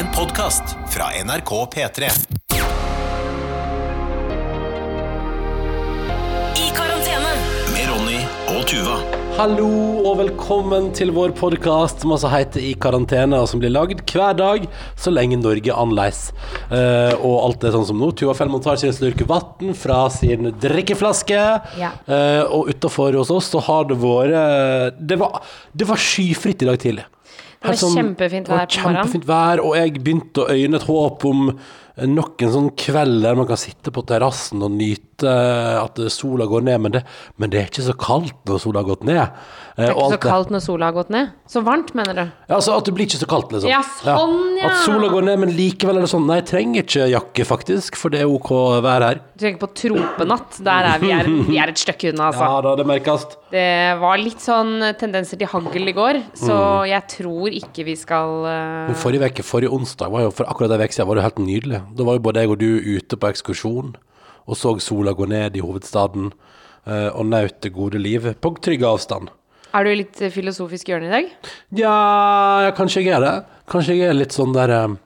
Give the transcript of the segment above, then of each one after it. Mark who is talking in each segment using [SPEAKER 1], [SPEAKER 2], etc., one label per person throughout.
[SPEAKER 1] En podkast fra NRK P3.
[SPEAKER 2] I karantene.
[SPEAKER 1] Med Ronny og Tuva.
[SPEAKER 3] Hallo og velkommen til vår podkast som altså heter I karantene, og som blir lagd hver dag så lenge Norge er annerledes. Eh, og alt er sånn som nå. Tuva Fellmann tar sin slurk vann fra sin drikkeflaske.
[SPEAKER 4] Ja.
[SPEAKER 3] Eh, og utafor hos oss så har det vært det var, det var skyfritt i dag tidlig.
[SPEAKER 4] Det var
[SPEAKER 3] sånn-
[SPEAKER 4] kjempefint vær på morgenen.
[SPEAKER 3] Kjempefint vær, og jeg begynte å øyne et håp om nok sånne kvelder man kan sitte på terrassen og nyte at sola går ned, men det, men det er ikke så kaldt når sola har gått ned. Eh,
[SPEAKER 4] Det er ikke så kaldt når sola har gått ned. Så varmt, mener du?
[SPEAKER 3] Ja, altså at det blir ikke så kaldt, liksom.
[SPEAKER 4] Ja, sånn, ja.
[SPEAKER 3] At sola går ned, men likevel er det sånn Nei, jeg trenger ikke jakke, faktisk, for det er OK vær her.
[SPEAKER 4] Du tenker på tropenatt. Der er vi, er, vi er et stykke unna, altså.
[SPEAKER 3] Ja da, det merkes.
[SPEAKER 4] Det var litt sånn tendenser til hagl i går, så jeg tror ikke vi skal
[SPEAKER 3] uh... Forrige uke, forrige onsdag, var jo, for akkurat ei uke siden var det helt nydelig. Da var jo både jeg og du ute på ekskursjon og så sola gå ned i hovedstaden eh, og nøt det gode liv på trygg avstand.
[SPEAKER 4] Er du i litt filosofisk hjørne i dag?
[SPEAKER 3] Ja, kanskje jeg er det. Kanskje jeg er litt sånn der eh,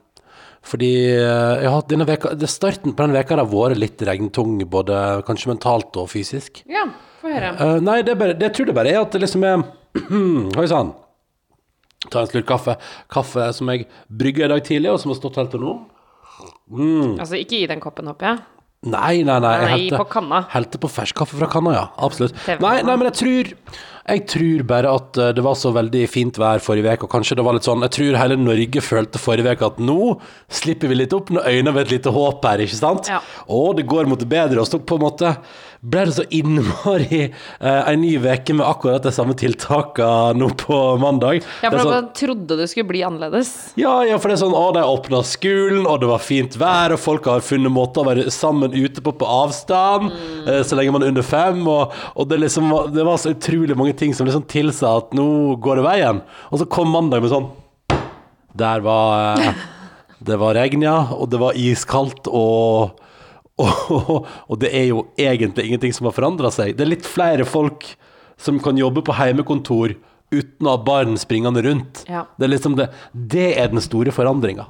[SPEAKER 3] Fordi eh, jeg veka, det Starten på denne veka har vært litt regntung, både kanskje mentalt og fysisk.
[SPEAKER 4] Ja, få høre.
[SPEAKER 3] Uh, nei, det, bare, det jeg tror det bare er at det liksom er Oi sann. Ta en slurk kaffe. Kaffe som jeg brygga i dag tidlig, og som har stått helt til nå.
[SPEAKER 4] Altså, ikke i den koppen, håper jeg.
[SPEAKER 3] Nei, nei, nei. jeg helte-
[SPEAKER 4] på kanna.
[SPEAKER 3] Helte på fersk-kaffe fra kanna, ja. Absolutt. Nei, nei, men jeg tror Jeg tror bare at eh, det var så veldig fint vær forrige uke, og kanskje det var litt sånn Jeg tror hele Norge følte forrige uke at nå slipper vi litt opp, nå øyner vi et lite håp her, ikke sant?
[SPEAKER 4] Ja.
[SPEAKER 3] Og det går mot det bedre, og så på en måte ble det så innmari eh, en ny uke med akkurat de samme tiltakene nå på mandag.
[SPEAKER 4] Ja, for
[SPEAKER 3] sånn-
[SPEAKER 4] trodde det skulle bli annerledes.
[SPEAKER 3] ja, ja, for det er sånn, å, de åpna skolen, og det var fint vær, og folk har funnet måter å være sammen ute på på avstand, eh, så lenge man er under fem, og, og det, liksom, det var så utrolig mange ting som liksom tilsa at nå går det veien. Og så kom mandag med sånn Der var eh, Det var regn, ja, og det var iskaldt, og og, og det er jo egentlig ingenting som har forandra seg. Det er litt flere folk som kan jobbe på heimekontor uten å ha barn springende rundt.
[SPEAKER 4] Ja.
[SPEAKER 3] Det er liksom det, det er den store forandringa.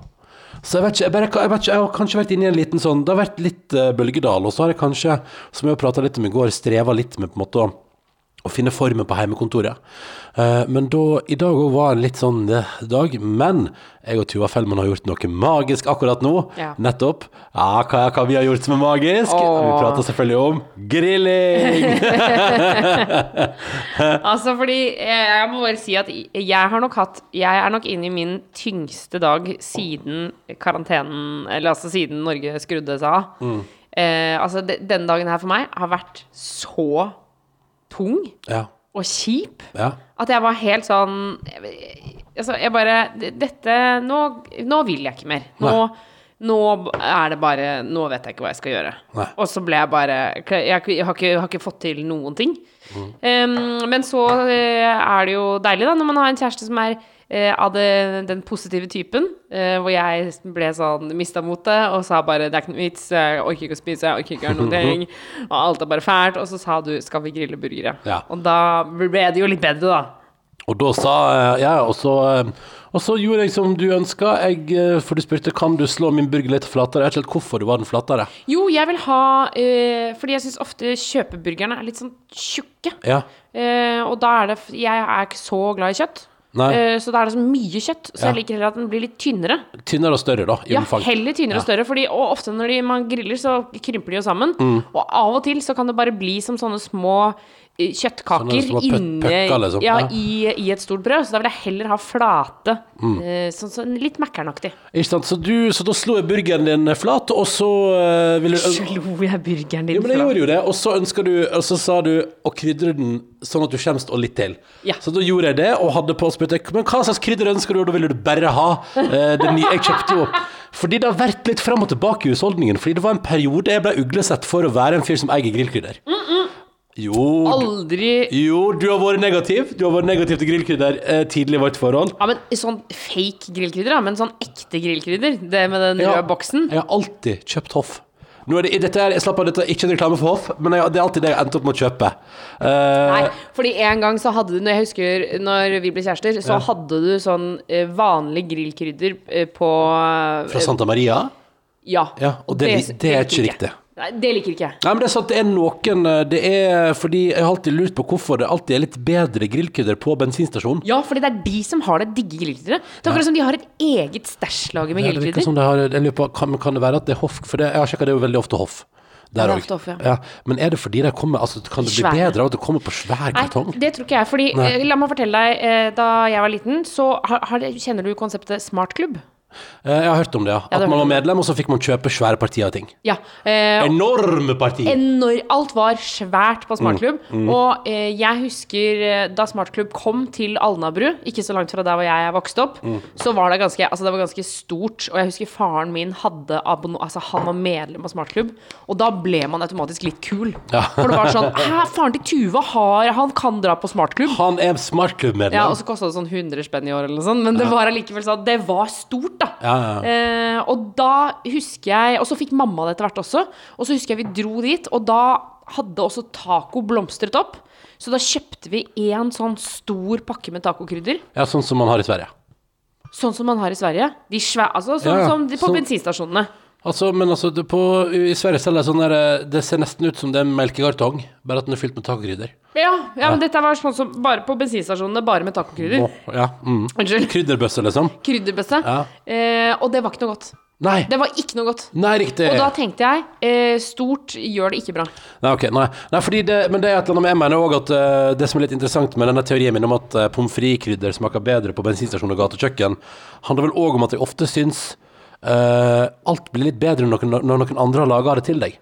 [SPEAKER 3] Så jeg vet ikke, jeg, bare, jeg, vet ikke, jeg har kanskje vært inne i en liten sånn Det har vært litt uh, bølgedal, og så har jeg kanskje, som jeg prata litt om i går, streva litt med på en måte å, finne formen på heimekontoret. Eh, men da, i dag òg var en litt sånn eh, dag. Men jeg og Tuva Fellmann har gjort noe magisk akkurat nå.
[SPEAKER 4] Ja.
[SPEAKER 3] Nettopp. Ja, hva, hva vi har gjort som er magisk?
[SPEAKER 4] Åh.
[SPEAKER 3] Vi prater selvfølgelig om grilling!
[SPEAKER 4] Altså, fordi eh, jeg må bare si at jeg har nok hatt Jeg er nok inne i min tyngste dag siden karantenen Eller altså siden Norge skrudde seg av.
[SPEAKER 3] Mm.
[SPEAKER 4] Eh, altså, de, denne dagen her for meg har vært så tung
[SPEAKER 3] ja.
[SPEAKER 4] og kjip
[SPEAKER 3] ja.
[SPEAKER 4] at jeg var helt sånn Altså, jeg bare Dette Nå, nå vil jeg ikke mer. Nå, nå er det bare Nå vet jeg ikke hva jeg skal gjøre.
[SPEAKER 3] Nei.
[SPEAKER 4] Og så ble jeg bare Jeg, har, ikke, jeg har ikke fått til noen ting.
[SPEAKER 3] Mm.
[SPEAKER 4] Um, men så eh, er det jo deilig, da, når man har en kjæreste som er uh, av det, den positive typen. uh, hvor jeg ble sånn mista motet og sa bare 'det er ikke noe vits', jeg orker ikke å spise, jeg orker ikke å gjøre noen ting. Og alt er bare fælt. Og så sa du 'skal vi grille burgere'?
[SPEAKER 3] Ja.
[SPEAKER 4] Og da ble det jo litt bedre, da.
[SPEAKER 3] Og da sa jeg ja, og så, eh, og så gjorde jeg som du ønska. Eh, for du spurte kan du slå min burger litt flatere. Jeg vet ikke helt hvorfor du var den flatere.
[SPEAKER 4] Jo, jeg vil ha eh, Fordi jeg syns ofte kjøpeburgerne er litt sånn tjukke.
[SPEAKER 3] Ja.
[SPEAKER 4] Uh, og da er det Jeg er ikke så glad i kjøtt. Eh, så da er det så mye kjøtt. Så
[SPEAKER 3] Ja.
[SPEAKER 4] jeg liker heller at den blir litt tynnere.
[SPEAKER 3] Tynnere og større, da, i
[SPEAKER 4] Ja,
[SPEAKER 3] omfang.
[SPEAKER 4] heller tynnere
[SPEAKER 3] Ja.
[SPEAKER 4] og større. Fordi, og ofte når de, man griller, så krymper de jo sammen.
[SPEAKER 3] Mm.
[SPEAKER 4] Og av og til så kan det bare bli som sånne små eh, kjøttkaker
[SPEAKER 3] sånn
[SPEAKER 4] inne
[SPEAKER 3] pøkker, liksom.
[SPEAKER 4] ja, i, i et stort brød. Så da vil jeg heller ha flate.
[SPEAKER 3] Mm.
[SPEAKER 4] eh, sånn, sånn litt Mækkern-aktig.
[SPEAKER 3] Ikke sant? Så, du, så da slo jeg burgeren din flat, og så uh, ville du
[SPEAKER 4] Slo jeg burgeren din
[SPEAKER 3] Jo, men jeg
[SPEAKER 4] flat?
[SPEAKER 3] gjorde jo det, og så ønska du Og så sa du å krydre den sånn at du kommer og litt til.
[SPEAKER 4] Ja.
[SPEAKER 3] Så da gjorde jeg det, og hadde på og spurte Men hva slags krydder ønsker du? Og da ville du bare ha uh, den nye Jeg kjøpte jo Fordi det har vært litt fram og tilbake i husholdningen. Fordi det var en periode jeg ble uglesett for å være en fyr som eier grillkrydder. Jo,
[SPEAKER 4] Aldri
[SPEAKER 3] jo, du har vært negativ. Du har vært negativ til grillkrydder eh, tidlig i vårt forhold.
[SPEAKER 4] Ja, men sånn fake grillkrydder, da, men sånn ekte grillkrydder. Det med den røde boksen.
[SPEAKER 3] Jeg har alltid kjøpt hoff. Nå er det, dette er, jeg slapp av, dette er ikke en reklame for Hoff, men jeg, det er alltid det jeg endte opp med å kjøpe. Eh,
[SPEAKER 4] Nei, fordi en gang så hadde du, når jeg husker når vi ble kjærester, så hadde du sånn eh, vanlig grillkrydder eh, på
[SPEAKER 3] fra Santa Maria?
[SPEAKER 4] Ja.
[SPEAKER 3] Ja, og det, det, det er ikke riktig.
[SPEAKER 4] Nei, det liker ikke jeg.
[SPEAKER 3] Nei, men det er sant, det er noen eh, Det er fordi jeg har alltid lurt på hvorfor det alltid er litt bedre grillkrydder på bensinstasjonen.
[SPEAKER 4] Ja, fordi det er de som har det digge grillkrydderet. Det er akkurat som de har et eget stæsjlager med
[SPEAKER 3] Ja, det virker
[SPEAKER 4] grillkrydder.
[SPEAKER 3] som det har, jeg lurer på, kan, kan det være at det er hoff? For det, jeg har sjekka, det er jo veldig ofte hoff. Der
[SPEAKER 4] det er
[SPEAKER 3] også.
[SPEAKER 4] ofte hoff, ja.
[SPEAKER 3] Men er det fordi det kommer altså, Kan det bli
[SPEAKER 4] Svære.
[SPEAKER 3] bedre av at det kommer på svær kartong?
[SPEAKER 4] Nei, det tror ikke jeg. Fordi, eh, la meg fortelle deg, eh, da jeg var liten, så har, har kjenner du konseptet smartklubb?
[SPEAKER 3] Eh, Jeg har hørt om det, ja. At man var medlem, og så fikk man kjøpe svære partier av ting.
[SPEAKER 4] Ja. Eh,
[SPEAKER 3] Enorme partier!
[SPEAKER 4] enor alt var svært på Smartklubb.
[SPEAKER 3] Mm,
[SPEAKER 4] Og eh, jeg husker eh, da Smartklubb kom til Alnabru, ikke så langt fra der hvor jeg vokste opp,
[SPEAKER 3] Mm.
[SPEAKER 4] så var det ganske Altså, det var ganske stort. Og jeg husker faren min hadde abonno... Altså, han var medlem av Smartklubb, og da ble man automatisk litt kul.
[SPEAKER 3] Ja.
[SPEAKER 4] For det var sånn Hæ, faren til Tuva har Han kan dra på Smartklubb.
[SPEAKER 3] Han er smartklubbmedlem.
[SPEAKER 4] Ja, og så kosta det sånn 100 spenn i år eller noe sånt, men det var allikevel sånn Det var stort, da.
[SPEAKER 3] Ja, ja, ja.
[SPEAKER 4] Eh, og da husker jeg Og så fikk mamma det etter hvert også. Og så husker jeg vi dro dit, og da hadde også taco blomstret opp. Så da kjøpte vi en sånn stor pakke med tacokrydder.
[SPEAKER 3] ja, sånn som man har i Sverige.
[SPEAKER 4] Sånn som man har i Sverige. De svæ altså sånn som de på
[SPEAKER 3] Sånn-
[SPEAKER 4] bensinstasjonene.
[SPEAKER 3] Altså, men altså, det på, i Sverige selger jeg sånn der eh, Det ser nesten ut som det er melkekartong, bare at den er fylt med tacokrydder.
[SPEAKER 4] Ja, ja, men dette var sånn som bare på bensinstasjonene, bare med tacokrydder.
[SPEAKER 3] Åh, ja, mm.
[SPEAKER 4] Unnskyld.
[SPEAKER 3] Krydderbøsse, liksom.
[SPEAKER 4] Krydderbøsse.
[SPEAKER 3] Ja.
[SPEAKER 4] Eh, og det var ikke noe godt.
[SPEAKER 3] Nei,
[SPEAKER 4] Det var ikke noe godt.
[SPEAKER 3] nei, riktig.
[SPEAKER 4] Og da tenkte jeg eh, stort gjør det ikke bra.
[SPEAKER 3] Nei, ok, nei. nei fordi det, men det er et eller annet med Jeg mener også at uh, det som er litt interessant med denne teorien min om at uh, pommes frites-krydder smaker bedre på bensinstasjon og gatekjøkken, handler vel òg om at jeg ofte syns eh, alt blir litt bedre når noen, når noen andre har laga det til deg.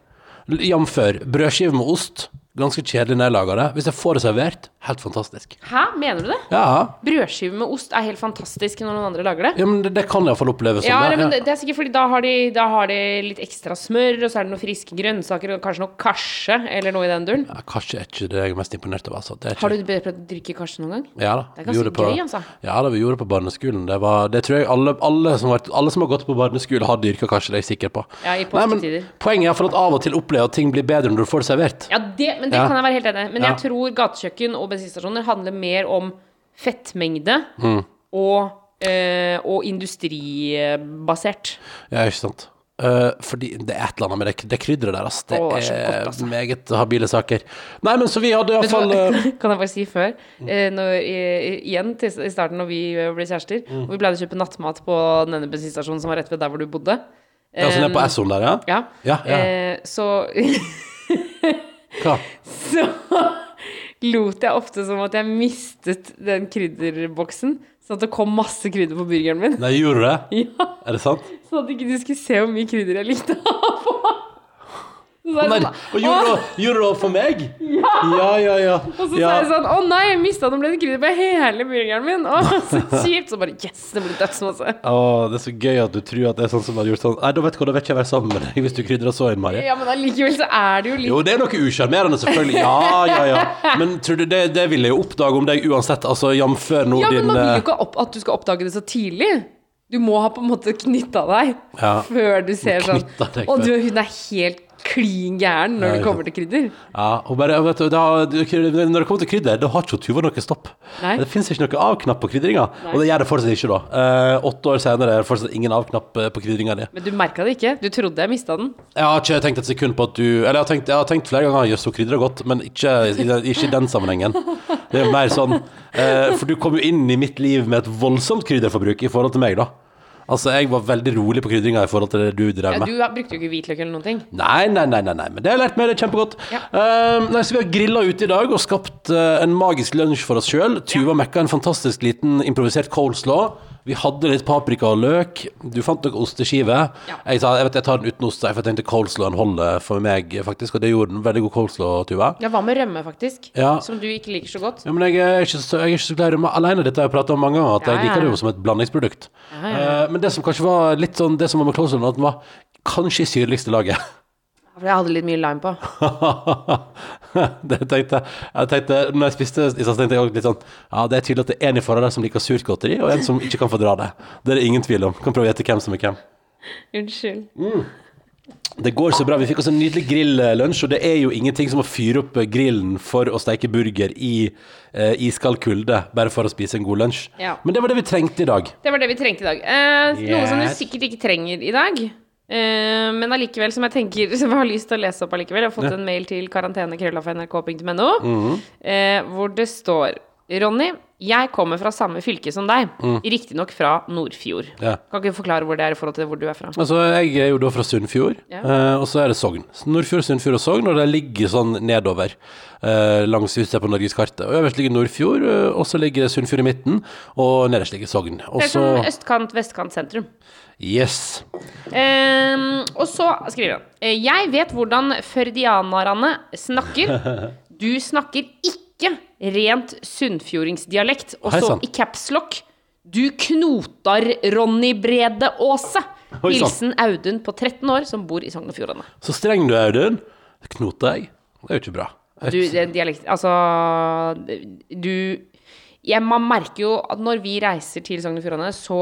[SPEAKER 3] Jf. brødskive med ost. Ganske kjedelig når jeg lager det. Hvis jeg får det servert, helt fantastisk.
[SPEAKER 4] Hæ, mener du det?
[SPEAKER 3] Ja,
[SPEAKER 4] Brødskive med ost er helt fantastisk når noen andre lager det.
[SPEAKER 3] ja men det, det kan iallfall oppleves som
[SPEAKER 4] Ja,
[SPEAKER 3] det.
[SPEAKER 4] men
[SPEAKER 3] ja.
[SPEAKER 4] det, det er sikkert fordi da har, de, da har de litt ekstra smør, og så er det noen friske grønnsaker, og kanskje noe karse, eller noe i den duren.
[SPEAKER 3] Ja, karse er ikke det jeg er mest imponert over. Altså. Det ikke,
[SPEAKER 4] Har du prøvd å drikke karse noen gang?
[SPEAKER 3] Ja da.
[SPEAKER 4] Det er ganske
[SPEAKER 3] på,
[SPEAKER 4] gøy, altså.
[SPEAKER 3] Ja da, vi gjorde det på barneskolen. Det, var, det tror jeg alle, alle, som har, alle som har gått på barneskole, har dyrka karse, det er jeg sikker på.
[SPEAKER 4] Ja, i
[SPEAKER 3] men
[SPEAKER 4] påsketider.
[SPEAKER 3] Poenget er at av og til opplever at ting blir bedre når du får det servert.
[SPEAKER 4] Ja, det, men det
[SPEAKER 3] Ja.
[SPEAKER 4] kan jeg være helt enig i. Men jeg tror gatekjøkken og bensinstasjoner handler mer om fettmengde
[SPEAKER 3] Mm.
[SPEAKER 4] og, eh, og industribasert.
[SPEAKER 3] Ja, ikke sant. Uh, fordi det er et eller annet med det, det krydderet der, altså. Det
[SPEAKER 4] Å, det er godt, altså.
[SPEAKER 3] meget habile saker. Nei, men så vi hadde iallfall uh,
[SPEAKER 4] Kan jeg bare si før? Eh, når, igjen til, i starten når vi ble kjærester,
[SPEAKER 3] Mm.
[SPEAKER 4] og vi pleide å kjøpe nattmat på denne bensinstasjonen som var rett ved der hvor du bodde.
[SPEAKER 3] Ja, så nede på
[SPEAKER 4] Eh,
[SPEAKER 3] Essoen der, ja?
[SPEAKER 4] Ja.
[SPEAKER 3] Ja, ja.
[SPEAKER 4] Eh, så,
[SPEAKER 3] Hva?
[SPEAKER 4] så lot jeg ofte som at jeg mistet den krydderboksen. Sånn at det kom masse krydder på burgeren min.
[SPEAKER 3] Nei, gjorde du det?
[SPEAKER 4] Ja,
[SPEAKER 3] Er det sant?
[SPEAKER 4] Sånn at ikke du skulle se hvor mye krydder jeg likte å
[SPEAKER 3] Å
[SPEAKER 4] sånn,
[SPEAKER 3] og gjorde du det for meg? Ja, ja, ja.
[SPEAKER 4] Og så
[SPEAKER 3] ja.
[SPEAKER 4] sa jeg sånn Å nei, jeg mista den ble på hele burgeren min. Å, så kjipt. Så bare Yes, det blir dødsmasse.
[SPEAKER 3] Å, det er så gøy at du tror at det er sånn som har gjort sånn Nei, da vet du hva, da vet ikke jeg være sammen med deg hvis du krydrer så innmari.
[SPEAKER 4] Ja, men allikevel så er det jo litt
[SPEAKER 3] Jo, det er noe usjarmerende, selvfølgelig. Ja, ja, ja. Men tror du det, det vil jeg jo oppdage om deg uansett, altså jf. nå
[SPEAKER 4] Ja, men
[SPEAKER 3] din
[SPEAKER 4] man vil
[SPEAKER 3] eh,
[SPEAKER 4] jo ikke opp, at du skal oppdage det så tidlig. Du må ha på en måte knytta deg
[SPEAKER 3] Ja.
[SPEAKER 4] før du ser sånn Og du, hun er helt klin gæren når det kommer til krydder.
[SPEAKER 3] Ja, og bare, vet du, da, Når det kommer til krydder, da har ikke Tuva noe stopp.
[SPEAKER 4] Nei.
[SPEAKER 3] Det fins ikke noe av-knapp på krydringa, og det gjør det fortsatt ikke, da. Eh, åtte år senere er det fortsatt ingen av-knapp eh, på krydringa di.
[SPEAKER 4] Men du merka det ikke. Du trodde jeg mista den.
[SPEAKER 3] Jeg har ikke tenkt et sekund på at du Eller jeg har tenkt, jeg har tenkt flere ganger jøss, hun krydrer godt, men ikke, i den- ikke i den sammenhengen. Det er mer sånn eh, For du kom jo inn i mitt liv med et voldsomt krydderforbruk i forhold til meg, da. Altså, jeg var veldig rolig på krydringa i forhold til det du drev
[SPEAKER 4] Ja, du brukte jo ikke hvitløk eller noen ting.
[SPEAKER 3] Nei, nei, nei, nei, nei, men det har jeg lært meg, det er kjempegodt.
[SPEAKER 4] Ja.
[SPEAKER 3] Ehm, nei, så vi har grilla ute i dag og skapt uh, en magisk lunsj for oss sjøl. Tuva mekka en fantastisk liten improvisert coleslaw. Vi hadde litt paprika og løk. Du fant noen osteskiver.
[SPEAKER 4] Ja.
[SPEAKER 3] Jeg sa jeg vet jeg tar den uten ost, for jeg tenkte coleslawen holder for meg, faktisk. Og det gjorde den. Veldig god coleslaw, Tuva.
[SPEAKER 4] Ja, hva med rømme, faktisk?
[SPEAKER 3] Ja.
[SPEAKER 4] Som du ikke liker så godt.
[SPEAKER 3] Ja, men jeg er ikke så, jeg er ikke så glad i rømme alene. Dette har jeg prata om mange ganger, at
[SPEAKER 4] Ja,
[SPEAKER 3] jeg liker det jo som et blandingsprodukt.
[SPEAKER 4] Ja, ja,
[SPEAKER 3] Eh, men det som kanskje var litt sånn Det som var med coleslawen, at den var kanskje i syrligste laget.
[SPEAKER 4] For jeg hadde litt mye lime på.
[SPEAKER 3] det tenkte jeg. jeg tenkte, når jeg spiste i stad, tenkte jeg også litt sånn Ja, det er tydelig at det er en i forholdet som liker surt godteri, og en som ikke kan fordra det. Det er det ingen tvil om. Kan prøve å gjette hvem som er hvem.
[SPEAKER 4] Unnskyld.
[SPEAKER 3] Det går så bra. Vi fikk oss en nydelig grilllunsj, og det er jo ingenting som å fyre opp grillen for å steke burger i eh, iskald kulde, bare for å spise en god lunsj.
[SPEAKER 4] Ja.
[SPEAKER 3] Men det var det vi trengte i dag.
[SPEAKER 4] Det var det vi trengte i dag. Eh, Noe som du
[SPEAKER 3] Yes.
[SPEAKER 4] sikkert ikke trenger i dag. Eh, men allikevel, som jeg tenker Som jeg har lyst til å lese opp allikevel. Jeg har fått en mail til karantenekrøllafnrk.no,
[SPEAKER 3] Mhm.
[SPEAKER 4] eh, hvor det står Ronny, jeg kommer fra samme fylke som deg, riktignok fra Nordfjord.
[SPEAKER 3] Mm. Ja.
[SPEAKER 4] Kan ikke du forklare hvor det er i forhold til hvor du er fra?
[SPEAKER 3] Altså, jeg er jo da fra Sunnfjord,
[SPEAKER 4] Ja.
[SPEAKER 3] eh, og så er det Sogn. Nordfjord, Sunnfjord og Sogn, og det ligger sånn nedover eh, langs huset på norgeskartet. Og Øverst ligger Nordfjord, eh, og så ligger Sunnfjord i midten, og nederst ligger Sogn. Også...
[SPEAKER 4] Det er sånn østkant, vestkant, sentrum.
[SPEAKER 3] Yes.
[SPEAKER 4] Ehm, og så skriver han Jeg vet hvordan førdianerne snakker. Du snakker ikke rent sunnfjordingsdialekt. Og så i capslock Du knotar Ronny Brede Aase. Hilsen Audun på 13 år som bor i Sogn og Fjordane.
[SPEAKER 3] Så streng du er, Audun. Knoter jeg. Det er jo ikke bra.
[SPEAKER 4] Du, dialekt Altså Du jeg, Man merker jo at når vi reiser til Sogn og Fjordane, så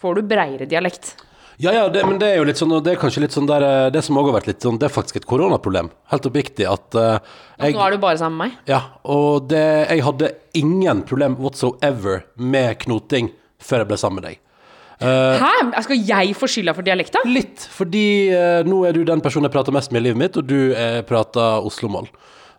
[SPEAKER 4] får du breiere dialekt.
[SPEAKER 3] Ja, ja, det, men det er jo litt sånn, og det er kanskje litt sånn der eh, Det som også har vært litt sånn, det er faktisk et koronaproblem. Helt oppriktig at uh, jeg
[SPEAKER 4] Nå er du bare sammen med meg.
[SPEAKER 3] Ja, og det, jeg hadde ingen problem whatsoever med knoting før jeg ble sammen med deg.
[SPEAKER 4] Hæ? Skal jeg få skylda for dialekta?
[SPEAKER 3] Litt, fordi uh, nå er du den personen jeg prater mest med i livet mitt, og du prater Oslo-mål.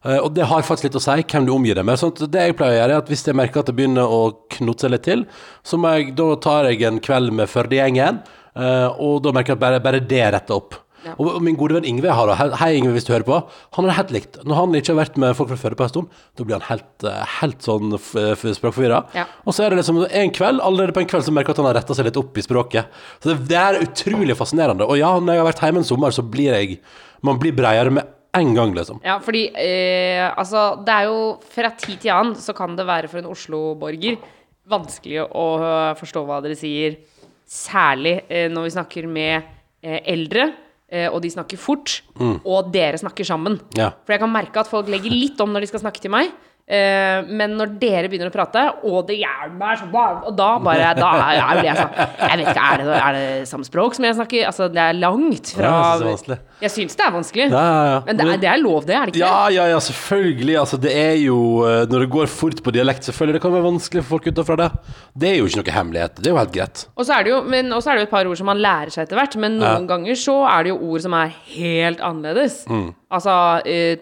[SPEAKER 3] Og det har faktisk litt å si hvem du omgir deg med. Sånn det jeg pleier å gjøre, er at hvis jeg merker at det begynner å knote seg litt til, så må jeg, da tar jeg en kveld med Førde-gjengen, og da merker jeg at bare, bare det retter opp.
[SPEAKER 4] Ja.
[SPEAKER 3] Og, min gode venn Ingve har det. Hei, Ingve, hvis du hører på. Han er helt likt. Når han ikke har vært med folk fra Førde på en stund, da blir han helt, eh, helt sånn språkforvirra.
[SPEAKER 4] Ja.
[SPEAKER 3] Og så er det liksom en kveld, allerede på en kveld så merker jeg at han har retta seg litt opp i språket. Så det, det er utrolig fascinerende. Og ja, når jeg har vært hjemme en sommer, så blir jeg Man blir breiere med en gang, liksom.
[SPEAKER 4] Ja, fordi eh, altså Det er jo fra tid til annen så kan det være for en Oslo-borger vanskelig å forstå hva dere sier. Særlig eh, når vi snakker med eh, eldre, eh, og de snakker fort, og dere snakker sammen.
[SPEAKER 3] Ja.
[SPEAKER 4] For jeg kan merke at folk legger litt om når de skal snakke til meg. Eh, men når dere begynner å prate, og det hjelper meg så bare Og da bare Da er er jeg sa. Jeg vet ikke, er det, er det samme språk som jeg snakker? Altså, det er langt fra
[SPEAKER 3] Ja, jeg
[SPEAKER 4] syns det er vanskelig.
[SPEAKER 3] Ja, ja.
[SPEAKER 4] Men det er, det er lov, det, er det ikke?
[SPEAKER 3] Ja, ja, ja, selvfølgelig. Altså, det er jo eh, Når det går fort på dialekt, selvfølgelig. Det kan være vanskelig for folk utenfra det. Det er jo ikke noe hemmelighet. Det er jo helt greit.
[SPEAKER 4] Og så er det jo men er det jo et par ord som man lærer seg etter hvert, men noen ganger så er det jo ord som er helt annerledes.
[SPEAKER 3] Mm.
[SPEAKER 4] Altså eh,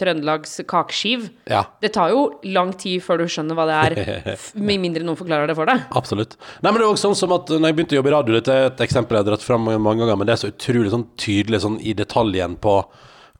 [SPEAKER 4] Trøndelags kakeskiv.
[SPEAKER 3] Ja.
[SPEAKER 4] Det tar jo lang tid før du skjønner hva det er, med mindre noen forklarer det for deg.
[SPEAKER 3] Absolutt. Nei, men det er også sånn som at når jeg begynte å jobbe i radio, dette er et eksempel jeg har dratt fram mange ganger, men det er så utrolig sånn tydelig sånn i detaljen på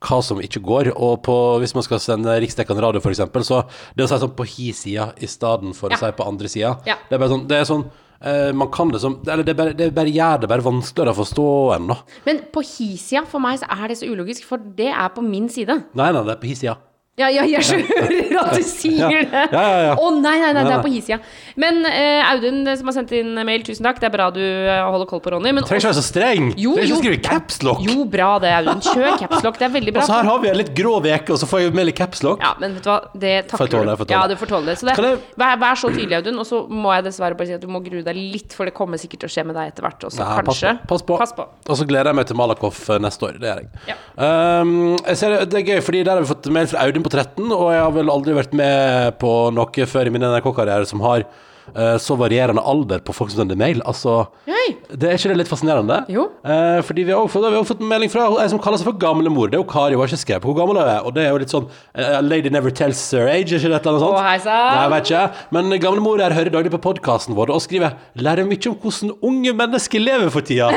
[SPEAKER 3] hva som ikke går. Og på, hvis man skal sende riksdekkende radio, eksempel, så det å si sånn på hi sida i stedet for
[SPEAKER 4] Ja.
[SPEAKER 3] å si på andre sida,
[SPEAKER 4] Ja.
[SPEAKER 3] det er bare sånn, det er sånn eh, man kan det som Eller det bare, det bare gjør det bare vanskeligere å forstå ennå.
[SPEAKER 4] Men på hi-sida, for meg så er det så ulogisk, for det er på min side.
[SPEAKER 3] Nei, nei, det er på hi sida.
[SPEAKER 4] Ja, ja, jeg hører at du sier det!
[SPEAKER 3] Ja, ja, ja.
[SPEAKER 4] Å nei, nei, nei, det er på hissida. Men uh, Audun eh, som har sendt inn mail, tusen takk. Det er bra du eh, holder koll på Ronny. Men
[SPEAKER 3] Trenger ikke være så streng.
[SPEAKER 4] Jo,
[SPEAKER 3] Trenger
[SPEAKER 4] jo.
[SPEAKER 3] ikke skrive capslock.
[SPEAKER 4] jo, bra det, Audun. Kjør capslock. Det er veldig bra.
[SPEAKER 3] Og så her har vi en litt grå veke, og så får jeg mail i capslock.
[SPEAKER 4] Ja, men vet du hva, det takler du.
[SPEAKER 3] tåle.
[SPEAKER 4] Ja, du får tåle det. Så det,
[SPEAKER 3] jeg-
[SPEAKER 4] vær, vær så tydelig, Audun. Og så må jeg dessverre bare si at du må grue deg litt, for det kommer sikkert til å skje med deg etter hvert også.
[SPEAKER 3] Pass
[SPEAKER 4] Kanskje.
[SPEAKER 3] på, pass på.
[SPEAKER 4] Pass på.
[SPEAKER 3] Og så gleder jeg meg til Malakoff neste år. Det gjør jeg.
[SPEAKER 4] Ja.
[SPEAKER 3] Um, jeg ser, det- det er gøy, fordi der har vi fått mail fra Audun på 13, og jeg har vel aldri vært med på noe før i min NRK-karriere som har eh, så varierende alder på folk som sender mail. Altså,
[SPEAKER 4] Hei.
[SPEAKER 3] det er ikke det litt fascinerende?
[SPEAKER 4] Jo.
[SPEAKER 3] Eh, fordi vi har også vi har også fått en melding fra ei som kaller seg for gamlemor. Det er jo Kari, hun har ikke skrevet hvor gammel hun er. Og det er jo litt sånn eh, Lady never tells her age, er ikke det et eller annet sånt?
[SPEAKER 4] Å.
[SPEAKER 3] Nei, vet ikke. Men gamlemor her hører daglig på podkasten vår og skriver Lærer mye om hvordan unge mennesker lever for tida.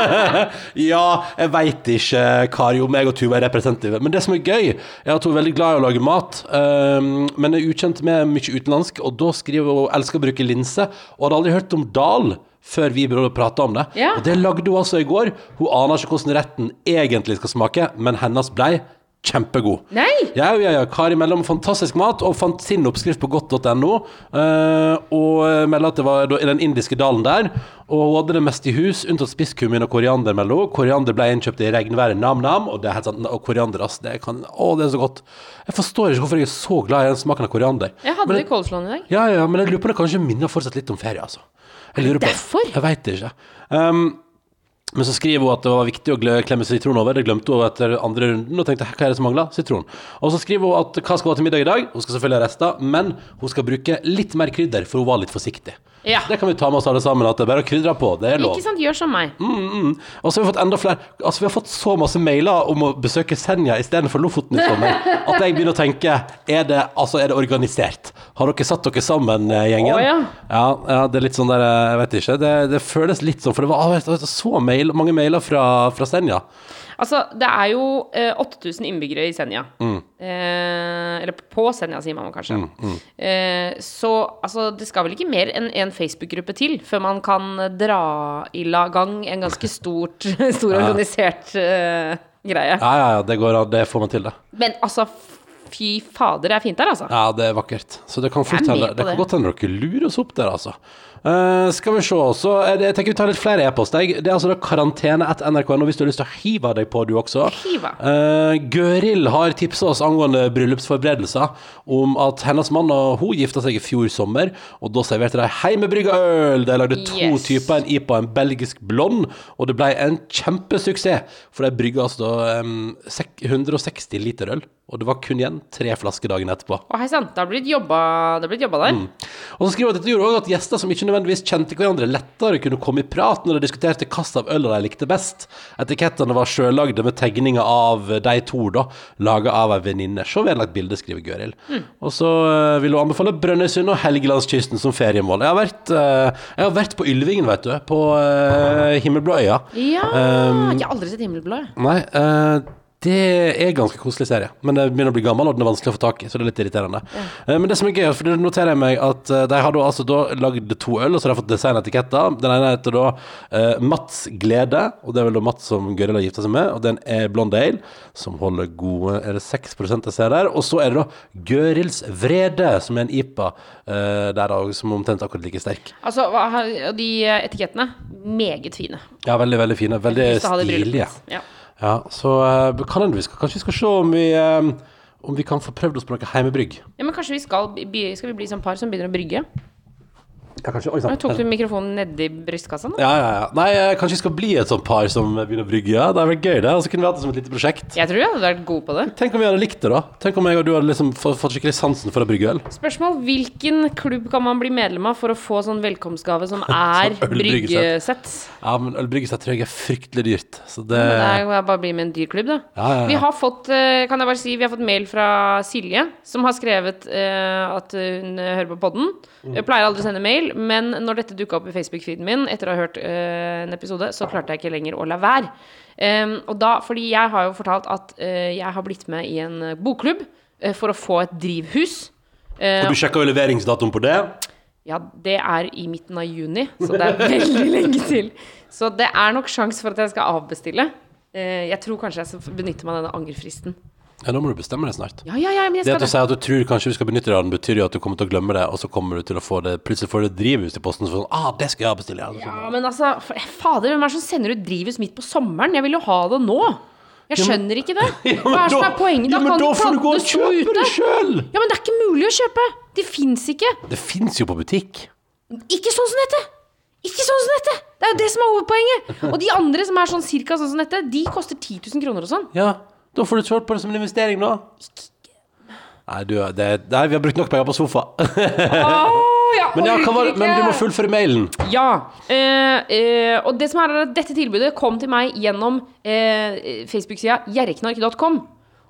[SPEAKER 3] ja, jeg veit ikke, Kari, om jeg og Tuva er representative. Men det som er gøy, er at hun er veldig glad i å lage mat, um, men er ukjent med mye utenlandsk. Og da skriver hun elsker å bruke linse, og hadde aldri hørt om dal. Før vi begynte å prate om det.
[SPEAKER 4] Ja.
[SPEAKER 3] Og det lagde hun altså i går. Hun aner ikke hvordan retten egentlig skal smake, men hennes blei kjempegod.
[SPEAKER 4] Nei!
[SPEAKER 3] Ja, ja, ja. Kari om fantastisk mat, og fant sin oppskrift på godt.no. Uh, og melder at det var i den indiske dalen der. Og hun hadde det meste i hus, unntatt spisskummin og koriander, melder. Koriander ble innkjøpt i regnværet nam-nam, og det er sant, og koriander, ass, det kan Å, det er så godt. Jeg forstår ikke hvorfor jeg er så glad i den smaken av koriander.
[SPEAKER 4] Jeg hadde
[SPEAKER 3] Men
[SPEAKER 4] det i coleslawen i dag.
[SPEAKER 3] ja, ja, men jeg lurer på det kanskje minner fortsatt litt om ferie, altså. Jeg lurer på
[SPEAKER 4] Derfor?
[SPEAKER 3] Jeg veit ikke. Um, Men så skriver hun at det var viktig å klemme sitron over. Det glemte hun etter andre runden. Og tenkte hva er det som mangler? Sitron. Og så skriver hun at hva skal hun ha til middag i dag? Hun skal selvfølgelig ha rester, men hun skal bruke litt mer krydder, for hun var litt forsiktig.
[SPEAKER 4] Ja.
[SPEAKER 3] Det kan vi ta med oss alle sammen, at det er bare å krydre på. Det er lov.
[SPEAKER 4] Ikke sant, gjør som meg.
[SPEAKER 3] Mm, mm. Og så har vi fått enda flere Altså vi har fått så masse mailer om å besøke Senja istedenfor Lofoten i sommer at jeg begynner å tenke Er det, altså, er det organisert? Har dere satt dere sammen, eh, gjengen?
[SPEAKER 4] Å, ja.
[SPEAKER 3] ja. ja, det er litt sånn der eh, Jeg vet ikke. Det, det føles litt sånn, for det var ah, vet du, så mail, mange mailer fra, fra Senja.
[SPEAKER 4] Altså, det er jo eh, 8000 innbyggere i Senja. Eh, eller på Senja, sier man kanskje. Eh, så altså, det skal vel ikke mer enn en Facebook-gruppe til før man kan dra i gang en ganske stort, stor organisert eh, greie.
[SPEAKER 3] Ja, ja, ja, det går. Det får man til, det.
[SPEAKER 4] Men altså, fy fader, det er fint der, altså.
[SPEAKER 3] Ja, det er vakkert. Så det kan fort hende Det kan godt hende dere lurer oss opp der, altså. Eh, skal vi se, så jeg tenker vi tar litt flere e-post. Det er altså da karantene etter nrk.no hvis du har lyst til å hive deg på, du også.
[SPEAKER 4] Hiva.
[SPEAKER 3] Uh, Gøril har tipsa oss angående bryllupsforberedelser om at hennes mann og hun gifta seg i fjor sommer, og da serverte de heimebrygga øl. De lagde to
[SPEAKER 4] Yes.
[SPEAKER 3] typer, en IPA og en belgisk blond, og det ble en kjempesuksess. For de brygga altså em, 160 liter øl, og det var kun igjen tre flasker dagen etterpå.
[SPEAKER 4] Å, hei sann, det har blitt jobba, det har blitt jobba der.
[SPEAKER 3] Og så skriver hun at dette gjorde også at gjester som ikke nødvendigvis kjente hverandre, lettere kunne komme i prat når de diskuterte hvilken av ølene de likte best. Etikettene var sjøllagde med tegninger av de to, da, laga av ei venninne. Se vedlagt bilde, skriver Gøril. Og så eh, vil hun anbefale Brønnøysund og Helgelandskysten som feriemål. Jeg har vært, eh, jeg har vært på Ylvingen, vet du. På uh, Himmelblå øya.
[SPEAKER 4] Ja!
[SPEAKER 3] Um,
[SPEAKER 4] jeg har aldri sett Himmelblå.
[SPEAKER 3] Nei, eh, det er ganske koselig serie. Men det begynner å bli gammel, og den er vanskelig å få tak i. Så det er litt irriterende. Ja. men det som er gøy, for det noterer jeg meg at eh, de har da altså da lagd to øl, og så har de fått designetiketter. Den ene heter da uh, Mats Glede, og det er vel da Mats som Gøril har gifta seg med. Og den er Blonde Ale, som holder gode Er det 6 jeg ser der? Og så er det da Gørils Vrede, som er en IPA uh, der da, som er omtrent akkurat like sterk.
[SPEAKER 4] Altså, og de eh, etikettene, meget fine.
[SPEAKER 3] Ja, veldig, veldig fine. Veldig stilige.
[SPEAKER 4] Ja.
[SPEAKER 3] Ja, så eh, kan hende vi skal, kanskje vi skal se om vi, eh, om vi kan få prøvd oss på noe heimebrygg.
[SPEAKER 4] ja, men kanskje vi skal, bli- skal vi bli sånn par som begynner å brygge?
[SPEAKER 3] Ja, kanskje, oi,
[SPEAKER 4] Nå tok du mikrofonen nedi brystkassa nå?
[SPEAKER 3] Ja, ja, ja. Nei, eh, kanskje vi skal bli et sånt par som begynner å brygge. Ja, det er vel gøy, det. Og så kunne vi hatt det som et lite prosjekt.
[SPEAKER 4] Jeg tror jeg hadde vært god på det.
[SPEAKER 3] Tenk om vi hadde likt det, da. Tenk om jeg og du hadde liksom fått, fått skikkelig sansen for å brygge øl.
[SPEAKER 4] Spørsmål hvilken klubb kan man bli medlem av for å få sånn velkomstgave som er
[SPEAKER 3] Sånn
[SPEAKER 4] bryggesett?
[SPEAKER 3] Ja, men ølbryggesett tror jeg er fryktelig dyrt. Så det
[SPEAKER 4] Det er jo bare å bli med en dyr klubb, da.
[SPEAKER 3] Ja, ja, ja.
[SPEAKER 4] Vi har fått, eh, kan jeg bare si, vi har fått mail fra Silje, som har skrevet eh, at hun eh, hører på podden.
[SPEAKER 3] Mm.
[SPEAKER 4] Jeg pleier aldri å sende mail, men når dette dukka opp i Facebook-feeden min etter å ha hørt eh, en episode, så klarte jeg ikke lenger å la være. Um, og da, fordi jeg har jo fortalt at eh, jeg har blitt med i en eh, bokklubb eh, for å få et drivhus. Uh,
[SPEAKER 3] Og du sjekka jo leveringsdatoen på det?
[SPEAKER 4] ja, det er i midten av juni, så det er veldig lenge til. Så det er nok sjans for at jeg skal avbestille. Jeg tror kanskje jeg skal benytte meg av denne angrefristen.
[SPEAKER 3] Ja, da må du bestemme deg snart.
[SPEAKER 4] Ja, ja, ja, men jeg
[SPEAKER 3] Det
[SPEAKER 4] skal
[SPEAKER 3] at du sier at du tror kanskje du skal benytte deg av den, betyr jo at du kommer til å glemme det, og så kommer du til å få det Plutselig får du drivhus i posten, så får du sånn Ah, det skal jeg bestille. Ja.
[SPEAKER 4] Ja, men altså, f- fader, hvem er det som sender ut drivhus midt på sommeren? Jeg vil jo ha det nå. Jeg skjønner ikke det. Hva er som er poenget?
[SPEAKER 3] Ja, men
[SPEAKER 4] kan
[SPEAKER 3] da
[SPEAKER 4] du
[SPEAKER 3] får du gå og kjøpe det sjøl!
[SPEAKER 4] Ja, men det er ikke mulig å kjøpe. Det fins ikke.
[SPEAKER 3] Det fins jo på butikk.
[SPEAKER 4] Ikke sånn som dette! Ikke sånn som dette! Det er jo det som er hovedpoenget. Og de andre som er sånn cirka sånn som dette, de koster 10 000 kroner og sånn.
[SPEAKER 3] Ja, da får du kjørt på det som en investering, da. Nei, du, det, nei, vi har brukt nok penger på sofa. Men, ja, var, men du må fullføre mailen.
[SPEAKER 4] Ja. Eh, eh, og det som er dette tilbudet kom til meg gjennom eh, Facebook-sida gjerriknark.com.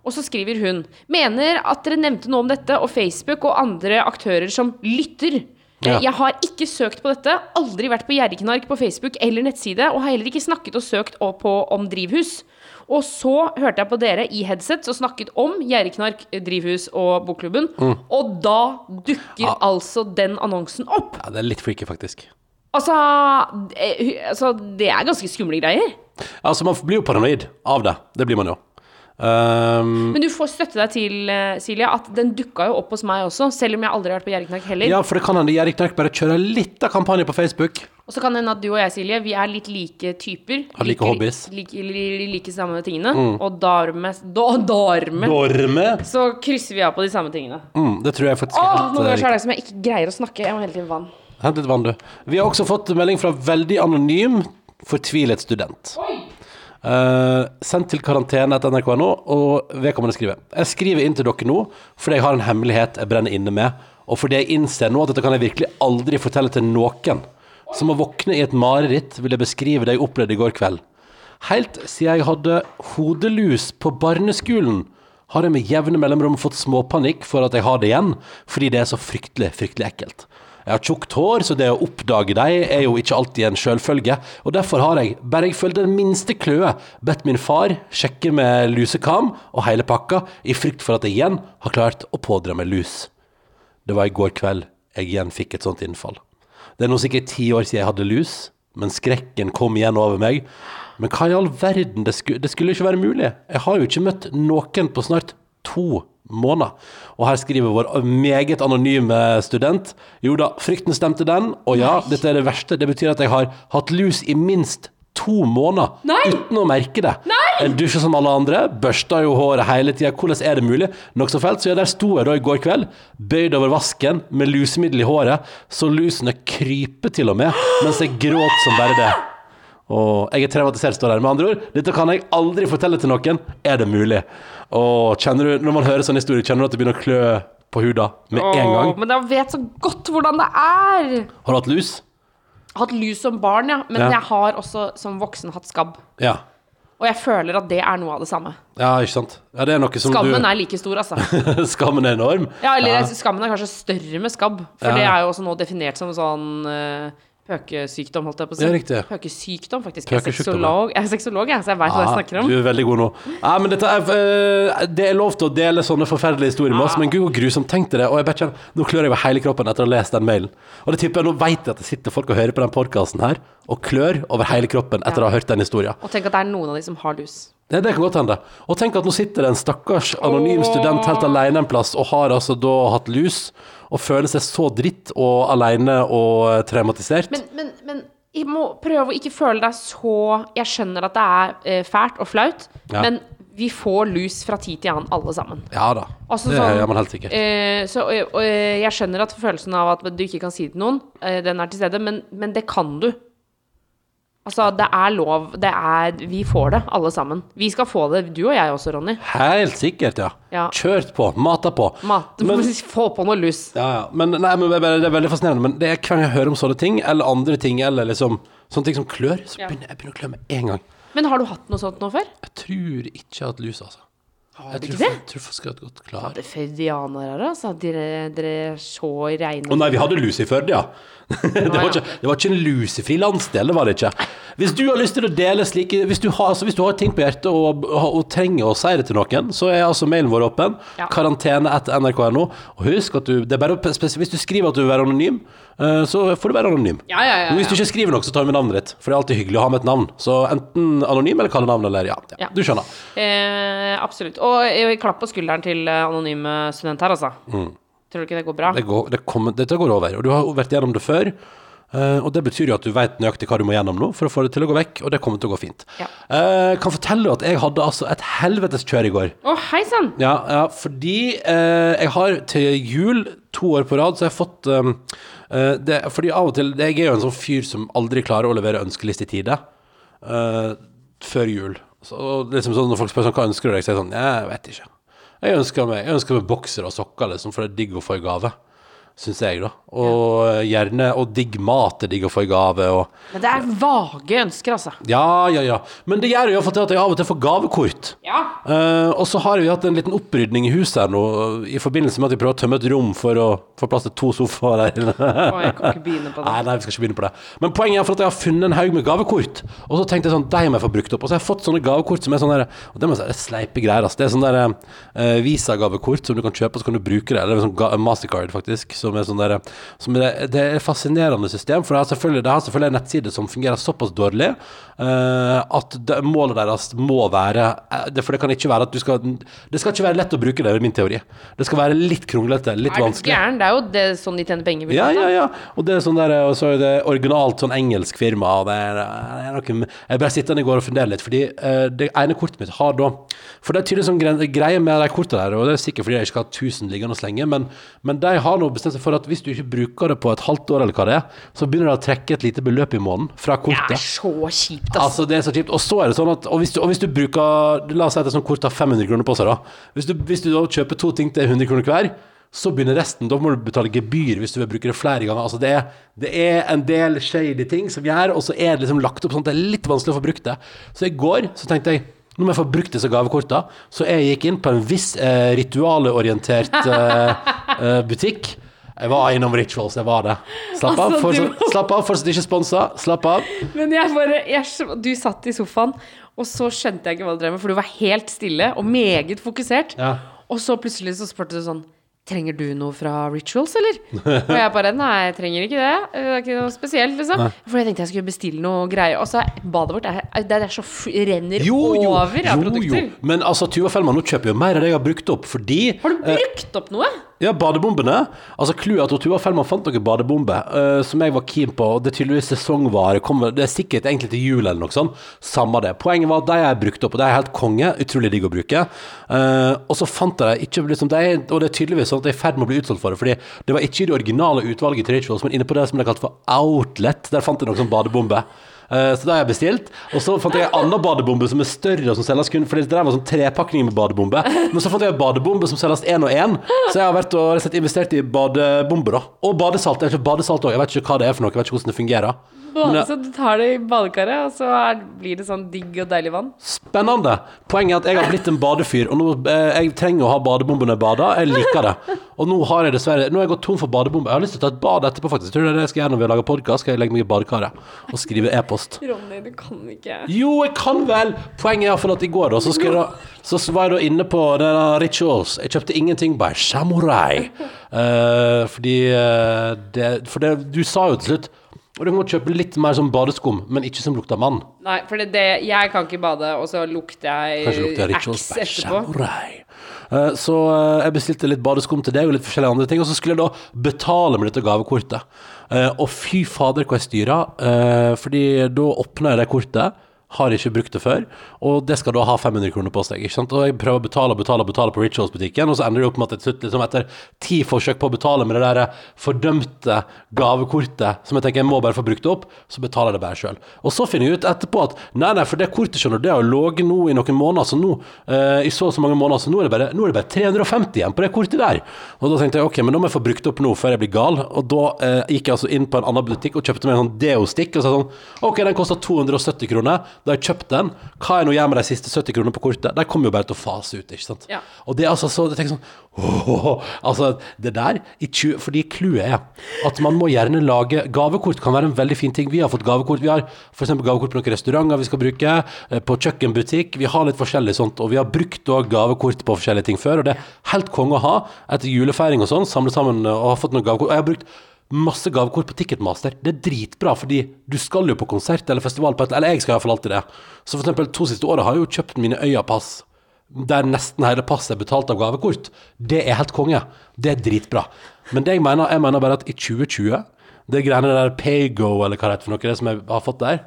[SPEAKER 4] Og så skriver hun Mener at dere nevnte noe om dette, og Facebook og andre aktører som lytter.
[SPEAKER 3] Ja.
[SPEAKER 4] Jeg har ikke søkt på dette, aldri vært på Gjerriknark på Facebook eller nettside, og har heller ikke snakket og søkt på om drivhus. Og så hørte jeg på dere i headset og snakket om Gjerdeknark, eh, drivhus og bokklubben, og da dukker
[SPEAKER 3] Ja.
[SPEAKER 4] altså den annonsen opp.
[SPEAKER 3] Ja, det er litt freaky, faktisk.
[SPEAKER 4] Altså, eh, altså Det er ganske skumle greier.
[SPEAKER 3] Altså, man blir jo paranoid av det. Det blir man jo. Um,
[SPEAKER 4] Men du får støtte deg til, eh, Silje, at den dukka jo opp hos meg også, selv om jeg aldri har vært på Gjerriknark heller.
[SPEAKER 3] ja, for det kan hende Gjerriknark bare kjører litt av kampanje på Facebook.
[SPEAKER 4] Og så kan det hende at du og jeg, Silje, vi er litt like typer.
[SPEAKER 3] Har like hobbies. Mm.
[SPEAKER 4] Like, like, like samme tingene. Og dermed da,
[SPEAKER 3] Dorme.
[SPEAKER 4] så krysser vi av på de samme tingene.
[SPEAKER 3] Mm, det tror jeg faktisk
[SPEAKER 4] Åh, noen ganger
[SPEAKER 3] eh,
[SPEAKER 4] er det som jeg ikke greier å snakke. Jeg må hele tiden vann.
[SPEAKER 3] Hent litt vann, du. Vi har også fått melding fra veldig anonym Fortvilet student. Uh, sendt til karantene etter nrk.no, og vedkommende skriver Jeg skriver inn til dere nå fordi jeg har en hemmelighet jeg brenner inne med, og fordi jeg innser nå at dette kan jeg virkelig aldri fortelle til noen. Som å våkne i et mareritt vil jeg beskrive det jeg opplevde i går kveld. Helt siden jeg hadde hodelus på barneskolen, har jeg med jevne mellomrom fått småpanikk for at jeg har det igjen, fordi det er så fryktelig, fryktelig ekkelt. Jeg har tjukt hår, så det å oppdage dem er jo ikke alltid en selvfølge. Og derfor har jeg, bare jeg følte den minste kløe, bedt min far sjekke med lusekam og hele pakka, i frykt for at jeg igjen har klart å pådra meg lus. Det var i går kveld jeg igjen fikk et sånt innfall. Det er nå sikkert ti år siden jeg hadde lus, men skrekken kom igjen over meg. Men hva i all verden, det skulle, skulle ikke være mulig. Jeg har jo ikke møtt noen på snart to måneder. Og her skriver vår meget anonyme student Jo da, frykten stemte den, og ja, dette er det verste. Det betyr at jeg har hatt lus i minst to måneder
[SPEAKER 4] Nei!
[SPEAKER 3] uten å merke det.
[SPEAKER 4] Nei!
[SPEAKER 3] Jeg dusjer som alle andre, børster jo håret hele tida. Hvordan er det mulig? Nokså fælt. Så ja, der sto jeg da i går kveld, bøyd over vasken med lusemiddel i håret, så lusene kryper til og med, mens jeg gråt som bare det. Og jeg er traumatisert, står der. Med andre ord, dette kan jeg aldri fortelle til noen. Er det mulig? Og kjenner du, når man hører sånn historie, kjenner du at det begynner å klø på huda med en gang?
[SPEAKER 4] Åh, men jeg vet så godt hvordan det er!
[SPEAKER 3] Har du hatt lus?
[SPEAKER 4] Hatt lus som barn, ja. Men
[SPEAKER 3] Ja.
[SPEAKER 4] jeg har også som voksen hatt skabb.
[SPEAKER 3] Ja.
[SPEAKER 4] Og jeg føler at det er noe av det samme.
[SPEAKER 3] Ja, ikke sant? Ja, det er
[SPEAKER 4] Skammen
[SPEAKER 3] du
[SPEAKER 4] er like stor, altså.
[SPEAKER 3] Skammen er enorm.
[SPEAKER 4] Ja, eller
[SPEAKER 3] Ja.
[SPEAKER 4] skammen er kanskje større med skabb. For det er jo også nå definert som sånn uh, pøkesykdom, holdt jeg på å si.
[SPEAKER 3] Ja, riktig.
[SPEAKER 4] Pøkesykdom, faktisk. Jeg er sexolog, jeg, er sexolog, jeg, så jeg veit hva jeg snakker om.
[SPEAKER 3] Du er veldig god nå. Ja, men dette er, eh, det er lov til å dele sånne forferdelige historier med oss, men gud hvor grusomt tenkte det. Og jeg bare kjenner, Nå klør jeg over hele kroppen etter å ha lest den mailen. Og det tipper jeg, Nå vet jeg at det sitter folk og hører på den podkasten her og klør over hele kroppen etter å ha hørt den historien.
[SPEAKER 4] Og tenk at det er noen av de som har lus.
[SPEAKER 3] Det, det kan godt hende. Og tenk at nå sitter det en stakkars anonym student helt alene en plass og har altså da hatt lus og føler seg så dritt og alene og eh, traumatisert.
[SPEAKER 4] Men, men, men jeg må prøve å ikke føle deg så Jeg skjønner at det er eh, fælt og flaut,
[SPEAKER 3] Ja.
[SPEAKER 4] men vi får lus fra tid til annen, alle sammen.
[SPEAKER 3] ja da,
[SPEAKER 4] Altså
[SPEAKER 3] det
[SPEAKER 4] sånn,
[SPEAKER 3] gjør man helt sikkert.
[SPEAKER 4] Eh, så, og, og jeg skjønner at følelsen av at du ikke kan si det til noen, eh, den er til stede, men, men det kan du. Altså, det er lov. Det er Vi får det, alle sammen. Vi skal få det, du og jeg også, Ronny.
[SPEAKER 3] Helt sikkert, ja.
[SPEAKER 4] Ja.
[SPEAKER 3] Kjørt på, mata på.
[SPEAKER 4] Mat,
[SPEAKER 3] Men-
[SPEAKER 4] få på noe lus.
[SPEAKER 3] Ja, ja. Men, nei, men det, er, veldig fascinerende. Men det er hver gang jeg hører om sånne ting, eller andre ting, eller liksom sånne ting som klør, så begynner jeg begynner å klø med en gang.
[SPEAKER 4] Men har du hatt noe sånt nå før?
[SPEAKER 3] Jeg tror ikke jeg har hatt lus, altså.
[SPEAKER 4] Har
[SPEAKER 3] Jeg tror,
[SPEAKER 4] ikke det?
[SPEAKER 3] jeg tror faktisk jeg hatt godt klar.
[SPEAKER 4] Det er Førdianere, altså. Dere, dere er så reine.
[SPEAKER 3] Å nei, vi hadde lus i Førde, ja. det, var ikke, det var ikke en lusefri landsdel, det var det ikke. Hvis du har lyst til å dele slike Hvis du har, altså, hvis du har ting på hjertet og, og, og trenger å si det til noen, så er altså mailen vår åpen.
[SPEAKER 4] Ja.
[SPEAKER 3] Karantene etter nrk.no. Og husk at du det bare, Hvis du skriver at du vil være anonym, eh, så får du være anonym.
[SPEAKER 4] Ja, ja, ja,
[SPEAKER 3] Men hvis du ikke skriver noe, så tar vi navnet ditt. For det er alltid hyggelig å ha med et navn. Så enten anonym eller kallenavn eller ja. Du skjønner.
[SPEAKER 4] Eh, absolutt. Og eh, klapp på skulderen til eh, anonyme student her, altså. Tror du ikke det går bra?
[SPEAKER 3] Det går, det kommer, dette går over. Og du har vært gjennom det før. Uh, og det betyr jo at du vet nøyaktig hva du må gjennom nå for å få det til å gå vekk, og det kommer til å gå fint.
[SPEAKER 4] Ja.
[SPEAKER 3] Uh, kan fortelle at jeg hadde altså et helvetes kjør i går.
[SPEAKER 4] Å, hei sann!
[SPEAKER 3] Ja, ja fordi uh, jeg har til jul to år på rad så jeg har fått um, det, Fordi av og til Jeg er jo en sånn fyr som aldri klarer å levere ønskeliste i tide. før jul. Så liksom sånn Når folk spør sånn, hva ønsker du deg, så er jeg sånn Jeg vet ikke. Jeg ønsker meg, meg bokser og sokker, liksom, for det er digg å få i gave. Syns jeg, da. Og eh, gjerne Og digg mat er digg å få i gave. Og,
[SPEAKER 4] Men det er vage ønsker, altså.
[SPEAKER 3] ja, ja, ja. Men det gjør jo iallfall til at jeg av og til får gavekort.
[SPEAKER 4] Ja.
[SPEAKER 3] Eh, og så har vi hatt en liten opprydning i huset her nå, i forbindelse med at vi prøver å tømme et rom for å få plass til to sofaer der inne.
[SPEAKER 4] Å, jeg kan ikke begynne på det.
[SPEAKER 3] Nei, nei, vi skal ikke begynne på det. Men poenget er for at jeg har funnet en haug med gavekort. Og så tenkte jeg sånn, de må jeg få brukt opp. Og så har jeg fått sånne gavekort som er sånn der Og det må jeg si, det er sleipe greier. Altså. Det er sånne der eh, Visa-gavekort som du kan kjøpe, og så kan du bruke det. Eller sånn ga- Mastercard, faktisk. Som er sånn der som er, Det er et fascinerende system. For det har selvfølgelig, det har selvfølgelig en nettside som fungerer såpass dårlig eh, at det, målet deres må være eh, det, For det kan ikke være at du skal Det skal ikke være lett å bruke det, er min teori. Det skal være litt kronglete, litt
[SPEAKER 4] Er
[SPEAKER 3] vanskelig.
[SPEAKER 4] gæren? Det er jo det, sånn de tjener penger.
[SPEAKER 3] Ja, ja, ja. Og det er sånn der, og så er det originalt sånn engelsk firma, og det er, det er noe Jeg bare sitter i går og funderer litt, fordi eh, det ene kortet mitt har da For det er tydelig sånn gre- greie med de kortene der, og det er sikkert fordi jeg ikke skal ha 1000 liggende lenge, men, men de har nå bestemt seg for at hvis du ikke bruker det på et halvt år, eller hva det er, så begynner det å trekke et lite beløp i måneden fra kortet.
[SPEAKER 4] Det er så kjipt, altså.
[SPEAKER 3] Altså, det er så kjipt. Og så er det sånn at Og hvis du, og hvis du bruker La oss si at et sånt kort har 500 kroner på seg, da. Hvis du, hvis du da kjøper to ting til 100 kroner hver, så begynner resten. Da må du betale gebyr hvis du vil bruke det flere ganger. Altså, det er, det er en del shady ting som gjør, og så er det liksom lagt opp sånn at det er litt vanskelig å få brukt det. Så i går så tenkte jeg nå må jeg få brukt disse gavekortene. Så jeg gikk inn på en viss eh, ritualorientert eh, eh, butikk. Jeg var innom Rituals, jeg var det. Slapp av,
[SPEAKER 4] Altså,
[SPEAKER 3] fortsatt,
[SPEAKER 4] du-
[SPEAKER 3] slapp av, fortsatt ikke sponsa. Slapp av.
[SPEAKER 4] Men jeg bare jeg, Du satt i sofaen, og så skjønte jeg ikke hva du drev med, for du var helt stille og meget fokusert.
[SPEAKER 3] Ja.
[SPEAKER 4] Og så plutselig så spurte du sånn Trenger du noe fra Rituals, eller? Og jeg bare Nei, jeg trenger ikke det. Det er ikke noe spesielt, liksom. For jeg tenkte jeg skulle bestille noe greier. Og så badet vårt er, det er så renner over av produkter.
[SPEAKER 3] Men altså, Tuva Fellmann, nå kjøper jo mer av det jeg har brukt opp, fordi
[SPEAKER 4] Har du brukt opp noe?
[SPEAKER 3] Ja, badebombene. Altså, Clouet er at Tuva Fellman fant noen badebomber uh, som jeg var keen på, det er tydeligvis sesongvare. Kommer, det er sikkert egentlig til jul eller noe sånt. Samme det. Poenget var at de jeg brukte opp, og de er helt konge. Utrolig digg å bruke. Uh, og så fant jeg ikke liksom, de, er- Og det er tydeligvis sånn at de er i ferd med å bli utsolgt for det, fordi det var ikke i det originale utvalget til Rituals, men inne på det som ble kalt for Outlet. Der fant jeg noen sånne badebombe. Eh, Så da har jeg bestilt. Og så fant jeg en annen badebombe som er større, som selges kun For det var sånn trepakning med badebombe. Men så fant jeg en badebombe som selges én og én. Så jeg har vært og investert i badebomber, da. Og badesalt. Jeg badesalt òg. Jeg vet ikke hva det er for noe, jeg vet ikke hvordan det fungerer.
[SPEAKER 4] Både, så du tar det i badekaret, og så er, blir det sånn digg og deilig vann?
[SPEAKER 3] Spennende. Poenget er at jeg har blitt en badefyr, og nå, eh, jeg trenger å ha badebombe når jeg bader. Jeg liker det. Og nå har jeg dessverre Nå har jeg gått tom for badebombe. Jeg har lyst til å ta et bad etterpå, faktisk. Jeg tror det er det jeg skal gjøre når vi lager podkast. Skal jeg legge meg i badekaret og skrive e-post.
[SPEAKER 4] Ronny, du kan ikke
[SPEAKER 3] Jo, jeg kan vel! Poenget er iallfall at i går da, så, da, så var jeg da inne på det der Rituals. Jeg kjøpte ingenting by Samurai. Uh, fordi uh, det, For det, du sa jo til slutt Og du må kjøpe litt mer som badeskum, men ikke som lukter mann.
[SPEAKER 4] Nei, for det, det, jeg kan ikke bade, og så lukter
[SPEAKER 3] Kanskje lukter
[SPEAKER 4] jeg
[SPEAKER 3] Rituals
[SPEAKER 4] Axe
[SPEAKER 3] by. Samurai. Eh, så eh, jeg bestilte litt badeskum til deg og litt forskjellige andre ting. Og så skulle jeg da betale med dette gavekortet. Eh, og fy fader, hvor jeg styra. Uh, fordi da åpna jeg det kortet. Har ikke brukt det før, og det skal da ha 500 kroner på seg. ikke sant? Og jeg prøver å betale og betale betale på Rituals-butikken, og så ender det opp med at jeg liksom etter ti forsøk på å betale med det der fordømte gavekortet, som jeg tenker jeg må bare få brukt opp, så betaler jeg det bare sjøl. Og så finner jeg ut etterpå at nei, nei, for det kortet skjønner det har ligget nå i noen måneder, så nå, eh, i så og så mange måneder, så nå er det bare, nå er det bare 350 igjen på det kortet der. Og da tenkte jeg ok, men da må jeg få brukt opp nå før jeg blir gal. Og da eh, gikk jeg altså inn på en annen butikk og kjøpte meg en sånn deo-stikk og sa sånn ok, den kosta 270 kroner. Da har jeg kjøpt den. Hva jeg nå gjør med de siste 70 kronene på kortet? De kommer jo bare til å fase ut, ikke sant.
[SPEAKER 4] Ja.
[SPEAKER 3] Og det er altså så Jeg tenker sånn åh, Altså, det der i 20, Fordi clouet er at man må gjerne lage Gavekort kan være en veldig fin ting. Vi har fått gavekort. Vi har f.eks. gavekort på noen restauranter vi skal bruke, eh, på kjøkkenbutikk. Vi har litt forskjellig sånt, og vi har brukt òg gavekort på forskjellige ting før. Og det er helt konge å ha etter julefeiring og sånn, samle sammen og ha fått noen gavekort. Og jeg har brukt masse gavekort på Ticketmaster. Det er dritbra, fordi du skal jo på konsert eller festival på et Eller jeg skal iallfall alltid det. Så for eksempel to siste åra har jeg jo kjøpt mine Øya-pass der nesten hele passet er betalt av gavekort. Det er helt konge. Det er dritbra. Men det jeg mener, jeg mener bare at i 2020, det greiene der Paygo, eller hva det heter for noe, det som jeg har fått der,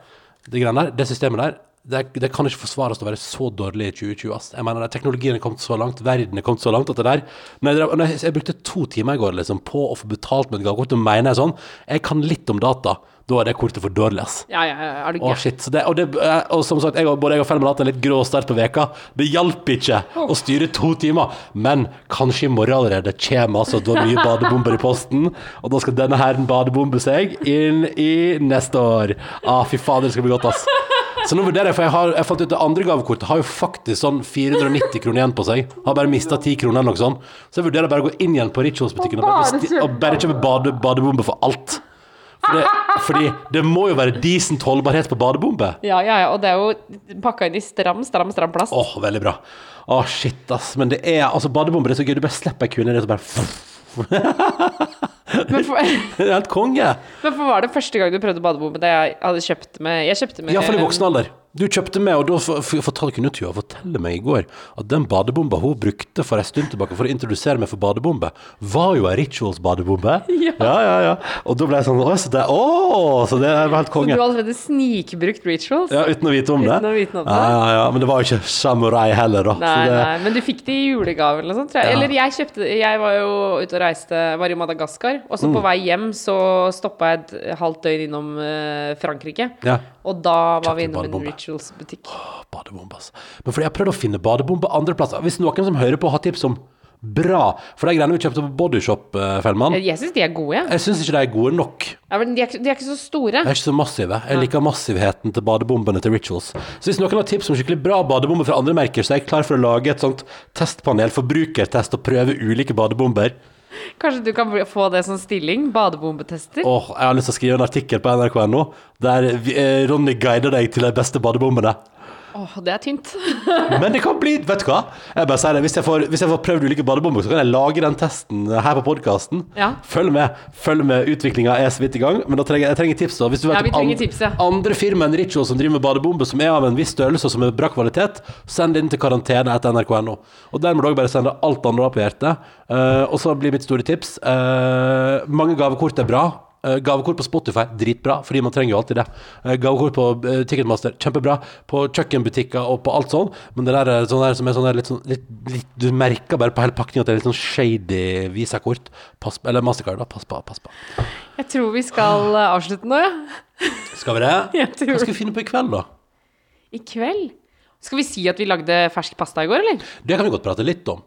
[SPEAKER 3] det greiene der, det systemet der, det, det kan ikke forsvares å være så dårlig i 2020. Ass. Jeg mener, Teknologien er kommet så langt, verden er kommet så langt at det der når jeg, når jeg, jeg brukte to timer i går liksom, på å få betalt med et gavekort, og mener jeg sånn Jeg kan litt om data. Da er det kortet for dårlig, ass.
[SPEAKER 4] Ja, ja. Er det
[SPEAKER 3] Å,
[SPEAKER 4] gæren?
[SPEAKER 3] shit. Så det, og, det, eh, og som sagt, jeg, både jeg og Fellman har hatt en litt grå start på veka. Det hjalp ikke å styre to timer. Men kanskje i morgen allerede kommer altså da nye badebomber i posten. Og da skal denne herren badebombe seg inn i neste år. Ah, fy fader, det skal bli godt, ass. Så nå vurderer jeg, for jeg har jeg fant ut det andre gavekortet har jo faktisk sånn 490 kroner igjen på seg. Har bare mista 10 kroner eller noe sånt. Så jeg vurderer bare å gå inn igjen på Rituals-butikken og bare,
[SPEAKER 4] Og bare
[SPEAKER 3] kjøpe bade, badebombe for alt. For det, fordi det må jo være decent holdbarhet på badebombe.
[SPEAKER 4] Ja, ja, ja. Og det er jo pakka inn i stram, stram, stram plast.
[SPEAKER 3] Åh, veldig bra. Åh, shit, ass. Men det er altså badebomber er så gøy. Du bare slipper ei kvinne, og så bare
[SPEAKER 4] Men, for,
[SPEAKER 3] helt konge.
[SPEAKER 4] men for var det første gang du prøvde badebombe? Da jeg hadde kjøpt med Jeg kjøpte med
[SPEAKER 3] Iallfall i voksen alder. Du kjøpte med, og da f- f- fortalte kunne Tuva fortelle meg i går at den badebomba hun brukte for en stund tilbake for å introdusere meg for badebombe, var jo ei Rituals-badebombe.
[SPEAKER 4] Ja.
[SPEAKER 3] ja, ja, ja. Og da ble jeg sånn Å, så det, å, så det var helt
[SPEAKER 4] Du har allerede snikbrukt rituals.
[SPEAKER 3] Ja, uten å vite om det.
[SPEAKER 4] Uten å vite om det.
[SPEAKER 3] Ja, ja, ja. Men det var jo ikke samurai heller, da.
[SPEAKER 4] Nei,
[SPEAKER 3] så det,
[SPEAKER 4] nei, men du fikk det i julegave eller noe sånt, tror jeg.
[SPEAKER 3] Ja.
[SPEAKER 4] Eller jeg kjøpte Jeg var jo ute og reiste, var i Madagaskar, og så
[SPEAKER 3] Mm.
[SPEAKER 4] på vei hjem så stoppa jeg et halvt døgn innom eh, Frankrike.
[SPEAKER 3] Ja.
[SPEAKER 4] Og da var vi innom en
[SPEAKER 3] badebombe.
[SPEAKER 4] rituals-butikk.
[SPEAKER 3] Å, Badebombe, altså. Men fordi jeg har prøvd å finne badebombe andre plasser. Hvis noen som hører på, har tips om bra For de greiene vi kjøpte på Bodyshop, uh, Fellmann,
[SPEAKER 4] Jeg, syns de er gode, jeg
[SPEAKER 3] syns ikke de er gode nok.
[SPEAKER 4] Ja, men de, er, ikke- de er ikke så store.
[SPEAKER 3] De er ikke så massive. Jeg liker massivheten til badebombene til Rituals. Så hvis noen har tips om skikkelig bra badebomber fra andre merker, så er jeg klar for å lage et sånt testpanel, forbrukertest, og prøve ulike badebomber.
[SPEAKER 4] Kanskje du kan få det som stilling? Badebombetester?
[SPEAKER 3] Åh, jeg har lyst til å skrive en artikkel på nrk.no der eh, Ronny guider deg til de beste badebombene.
[SPEAKER 4] Åh, det er tynt.
[SPEAKER 3] Men det kan bli Vet du hva? Jeg bare sier det Hvis jeg får, hvis jeg får prøvd ulike badebomber, så kan jeg lage den testen her på podkasten.
[SPEAKER 4] Ja.
[SPEAKER 3] Følg med. Følg med. Utviklinga er så vidt i gang. Men da trenger, jeg trenger tips. da Hvis du vet
[SPEAKER 4] Ja,
[SPEAKER 3] om
[SPEAKER 4] trenger tips, ja.
[SPEAKER 3] andre firma enn Ritual som driver med badebomber som er av en viss størrelse og som er bra kvalitet, send det inn til karantene etter nrk.no. Og der må du også bare sende alt andre opp i hjertet. Uh, og så blir mitt store tips uh, Mange gavekort er bra. Eh, gavekort på Spotify, dritbra, fordi man trenger jo alltid det. Eh, gavekort på eh, Ticketmaster, kjempebra. På kjøkkenbutikker og på alt sånn. Men det der, er sånn der som er sånn der litt sånn litt, litt, Du merker bare på hele pakningen at det er litt sånn shady visakort. Pass, eller Mastercard, da. Pass på, pass på.
[SPEAKER 4] Jeg tror vi skal avslutte nå, ja.
[SPEAKER 3] Skal vi det?
[SPEAKER 4] Jeg tror-
[SPEAKER 3] Hva skal vi finne på i kveld, da?
[SPEAKER 4] I kveld. Skal vi si at vi lagde fersk pasta i går, eller?
[SPEAKER 3] Det kan vi godt prate litt om.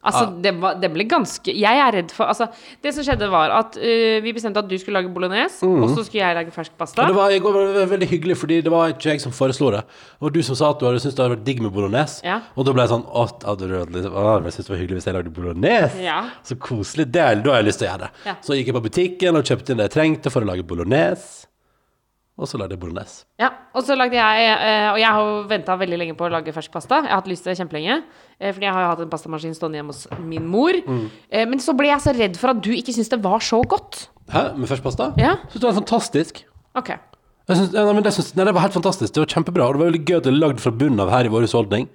[SPEAKER 4] Altså, det, var, det ble ganske Jeg er redd for Altså, det som skjedde, var at uh, vi bestemte at du skulle lage bolognese, og så skulle jeg lage fersk pasta.
[SPEAKER 3] Og det var, i går var det veldig hyggelig, fordi det var ikke jeg som foreslo det. Det var du som sa at du hadde syntes det hadde vært digg med bolognese.
[SPEAKER 4] Ja.
[SPEAKER 3] Og da ble jeg sånn Å, du å, jeg syntes det var hyggelig hvis jeg lagde bolognese.
[SPEAKER 4] Ja.
[SPEAKER 3] Så koselig. Det, da har jeg lyst til å gjøre det.
[SPEAKER 4] Ja.
[SPEAKER 3] Så gikk jeg på butikken og kjøpte inn det jeg trengte for å lage bolognese. Og så lagde jeg bolognese.
[SPEAKER 4] Ja, og så lagde jeg øh, Og jeg har jo venta veldig lenge på å lage fersk pasta. Jeg har hatt lyst til det kjempelenge. øh, fordi jeg har jo hatt en pastamaskin stående hjemme hos min mor.
[SPEAKER 3] Mm.
[SPEAKER 4] Eh, men så ble jeg så redd for at du ikke syntes det var så godt.
[SPEAKER 3] Hæ? Med fersk pasta?
[SPEAKER 4] Ja.
[SPEAKER 3] Syns det var fantastisk.
[SPEAKER 4] Ok.
[SPEAKER 3] Synes, nei, men det, synes, nei, det var helt fantastisk. Det var kjempebra. Og det var veldig gøy at det er lagd fra bunnen av her i vår husholdning.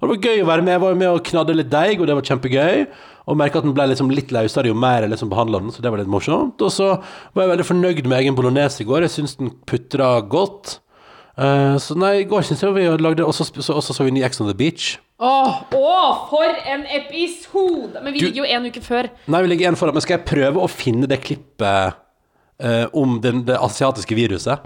[SPEAKER 3] Og det var gøy å være med. Jeg var jo med og knadde litt deig, og det var kjempegøy. Og merka at den ble liksom litt løsere jo mer jeg liksom behandla den, så det var litt morsomt. Og så var jeg veldig fornøyd med egen bolognese i går. Jeg syns den putra godt. Eh, så nei, i går syns jeg vi lagde Og så så, vi ny Ex on the Beach.
[SPEAKER 4] Åh, åh, for en episode! Men vi
[SPEAKER 3] Du-
[SPEAKER 4] ligger jo en uke før.
[SPEAKER 3] Nei, vi ligger én foran. Men skal jeg prøve å finne det klippet uh, om den, det asiatiske viruset?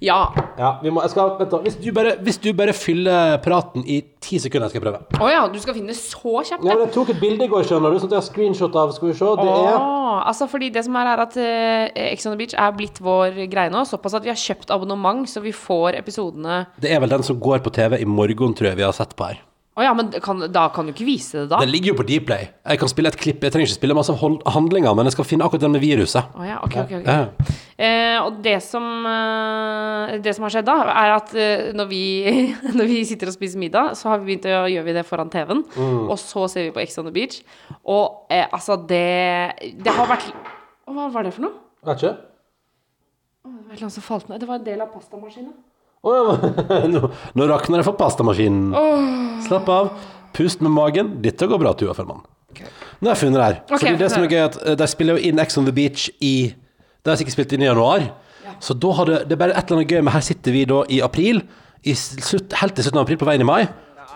[SPEAKER 4] Ja.
[SPEAKER 3] Ja, vi må, jeg skal, vent da, hvis du, bare, hvis du bare fyller praten i ti sekunder, skal jeg prøve.
[SPEAKER 4] Å ja, du skal finne så kjapt?
[SPEAKER 3] Ja,
[SPEAKER 4] Ja.
[SPEAKER 3] men Jeg tok et bilde i går, skjønner du, sånn at jeg har screenshot av. Skal vi se. Det er
[SPEAKER 4] Åh, altså fordi det som er, er at uh, Ex on the Beach er blitt vår greie nå. Såpass at vi har kjøpt abonnement, så vi får episodene
[SPEAKER 3] Det er vel den som går på TV i morgen, tror jeg vi har sett på her.
[SPEAKER 4] Å ja, men kan, da kan du ikke vise det da?
[SPEAKER 3] Den ligger jo på Dplay. Jeg kan spille et klipp. Jeg trenger ikke spille masse handlinger, men jeg skal finne akkurat den med viruset.
[SPEAKER 4] Oh, ja, ok, ok, ok.
[SPEAKER 3] Ja.
[SPEAKER 4] Eh, og det som, eh, det som har skjedd da, er at eh, når, vi, når vi sitter og spiser middag, så har vi begynt å gjøre vi det foran TV-en.
[SPEAKER 3] Mm.
[SPEAKER 4] Og så ser vi på Ex on the Beach. Og eh, altså, det Det har vært Hva var det for noe?
[SPEAKER 3] Vet ikke.
[SPEAKER 4] Det var et som falt ned. Det var en del av pastamaskinen.
[SPEAKER 3] Å, ja, nå, nå rakner det for pastamaskinen. Slapp av. Pust med magen. Dette går bra, Tuva Fellmann. Nå har jeg funnet det her.
[SPEAKER 4] Okay,
[SPEAKER 3] Fordi det som er gøy, er at eh, de spiller jo inn Ex on the Beach i Det har sikkert spilt inn i januar. Så da har det, det er bare et eller annet gøy med Her sitter vi da i april, i slutt, helt til 17. april, på veien i mai.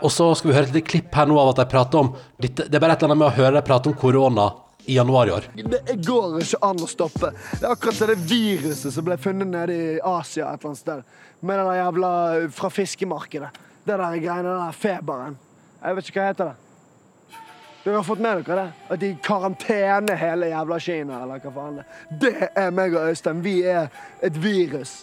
[SPEAKER 3] Og så skal vi høre et lite klipp her nå av at de prater om dette, Det er bare et eller annet med å høre dem prate om korona i januar i år.
[SPEAKER 2] Det går ikke an å stoppe. Det er akkurat det viruset som ble funnet nede i Asia et eller annet sted. Med det jævla fra fiskemarkedet. Det der greiene, den der feberen. Jeg vet ikke hva heter det. Dere har fått med dere det? At de karantener hele jævla Kina, eller hva faen det er. Det er meg og Øystein. Vi er et virus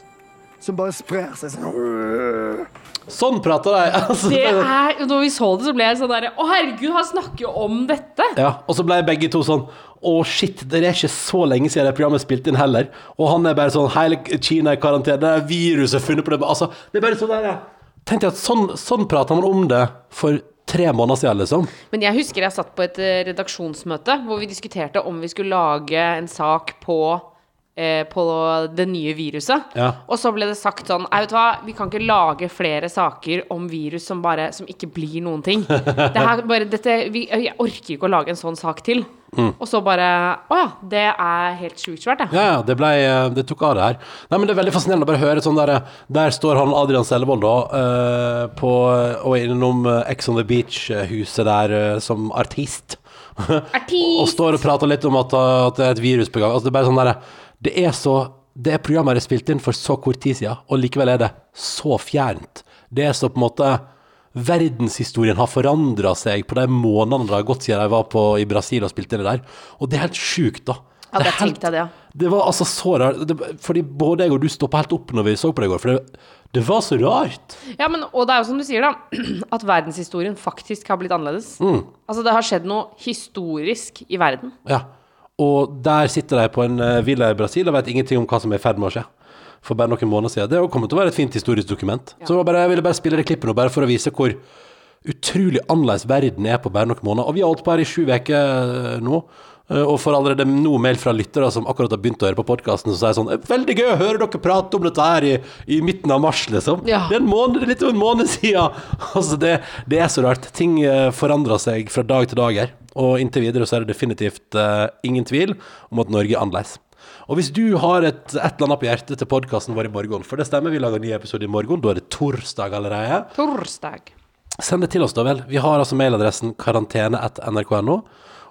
[SPEAKER 2] som bare sprer seg sånn.
[SPEAKER 3] Sånn prater de! Altså,
[SPEAKER 4] Det er, når vi så det, så ble jeg sånn derre Å, herregud, han snakker jo om dette!
[SPEAKER 3] Ja, og så ble begge to sånn Å, shit, det er ikke så lenge siden det programmet spilte inn heller. Og han er bare sånn Hele Kina er i karantene. Det er viruset funnet på det Altså, det er bare sånn der ja. Tenkte jeg at sånn, sånn prater man om det for tre måneder siden, liksom.
[SPEAKER 4] Men jeg husker jeg satt på et eh, redaksjonsmøte hvor vi diskuterte om vi skulle lage en sak på eh, på det nye viruset.
[SPEAKER 3] Ja.
[SPEAKER 4] Og så ble det sagt sånn Nei, vet du hva, vi kan ikke lage flere saker om virus som bare Som ikke blir noen ting. Det her bare dette vi, Jeg orker ikke å lage en sånn sak til. Og så bare Å ja, det er helt sjukt svært, det.
[SPEAKER 3] Ja, ja, det, ble, eh, det tok av det her. Nei, men Det er veldig fascinerende å bare høre sånn der Der står han Adrian Sellevold da, uh, på, og innom eh, Ex on the Beach-huset der uh, som artist. og står og prater litt om at, at det er et virus på gang. Altså, det er bare sånn der, det er så Det er programmet jeg spilt inn for så kort tid siden, og likevel er det så fjernt. Det er så på en måte Verdenshistorien har forandra seg på de månedene det har gått siden jeg var på, i Brasil og spilte det der. Og det er helt sjukt, da.
[SPEAKER 4] Ja,
[SPEAKER 3] Det
[SPEAKER 4] det
[SPEAKER 3] helt-
[SPEAKER 4] det, ja.
[SPEAKER 3] det var altså så rart. Det, fordi både jeg og du stoppa helt opp når vi så på det i går. For det, det var så rart.
[SPEAKER 4] Ja, men, og det er jo som du sier, da, at verdenshistorien faktisk har blitt annerledes. Altså, det har skjedd noe historisk i verden.
[SPEAKER 3] Ja. Og der sitter de på en eh, villa i Brasil og vet ingenting om hva som er i ferd med å skje. For bare noen måneder siden. Det kommer til å være et fint historisk dokument. Så det bare, jeg ville bare spille det klippet nå, bare for å vise hvor utrolig annerledes verden er på bare noen måneder. Og vi har holdt på her i sju uker nå. Eh, Og får allerede nå mail fra lyttere som akkurat har begynt å høre på podkasten, som sier sånn 'Veldig gøy å høre dere prate om dette her i, i midten av mars', liksom.
[SPEAKER 4] Ja.
[SPEAKER 3] Det er en måned, det litt over en måned siden. Altså, det, det er så rart. Ting eh, forandrer seg fra dag til dag her. Og inntil videre så er det definitivt uh, ingen tvil om at Norge er annerledes. Og hvis du har et, et eller annet på hjertet til podkasten vår i morgen, for det stemmer, vi lager en ny episode i morgen, da er det torsdag allerede.
[SPEAKER 4] Torsdag.
[SPEAKER 3] Send det til oss, da vel. Vi har altså mailadressen karantene.nrk.no.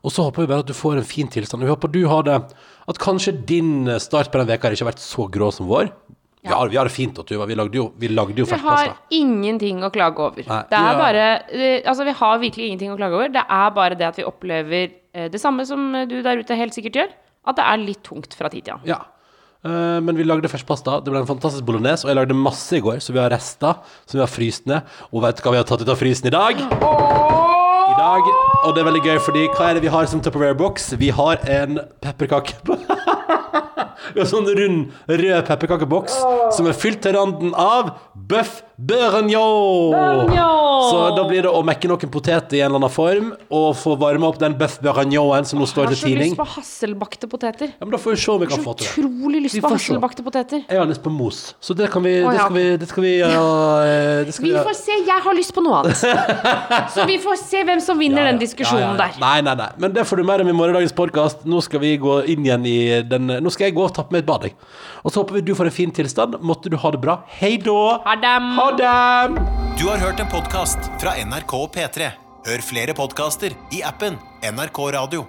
[SPEAKER 3] Og så håper vi bare at du får en fin tilstand. Vi håper du har det At kanskje din start på den veka ikke har vært så grå som vår. Vi har, vi har det fint, Tuva. Vi lagde jo, vi lagde jo
[SPEAKER 4] Vi har ingenting å klage over.
[SPEAKER 3] Nei,
[SPEAKER 4] det er
[SPEAKER 3] ja.
[SPEAKER 4] bare eh, Altså, vi har virkelig ingenting å klage over. Det er bare det at vi opplever eh, det samme som du der ute helt sikkert gjør. At det er litt tungt fra tid til annen.
[SPEAKER 3] Ja. Uh, men vi lagde ferskpasta. Det ble en fantastisk bolognese. Og jeg lagde masse i går, så vi har rester som vi har fryst ned. Og vet du hva vi har tatt ut av frysen i dag? I dag, og det er veldig gøy, fordi hva er det vi har som Tupperware-boks? Vi har en pepperkake Vi har sånn rund, rød pepperkakeboks som er fylt til randen av bøff bourguignon. Så da blir det å mekke noen poteter i en eller annen form, og få varme opp den bøff bourguignonen som nå
[SPEAKER 4] Jeg har så lyst på hasselbakte poteter.
[SPEAKER 3] Ja, men da får vi se om vi kan få til det.
[SPEAKER 4] utrolig lyst på hasselbakte poteter.
[SPEAKER 3] Jeg har lyst på mos, så det kan vi
[SPEAKER 4] Å,
[SPEAKER 3] Det skal vi, det skal vi, ja, eh, det skal
[SPEAKER 4] Vi
[SPEAKER 3] vi
[SPEAKER 4] får se. Jeg har lyst på noe annet. Så vi får se hvem som vinner den diskusjonen der.
[SPEAKER 3] Nei, nei, nei. Men det får du mer om i morgendagens podkast. Nå skal vi gå inn igjen i den Nå skal jeg gå og tappe meg et bad, jeg. Og så håper vi du får en fin tilstand. Måtte du ha det bra. Hei da.
[SPEAKER 4] Ha dem.
[SPEAKER 3] Ha dem.
[SPEAKER 1] Du har hørt en podkast fra NRK og P3. Hør flere podkaster i appen NRK Radio.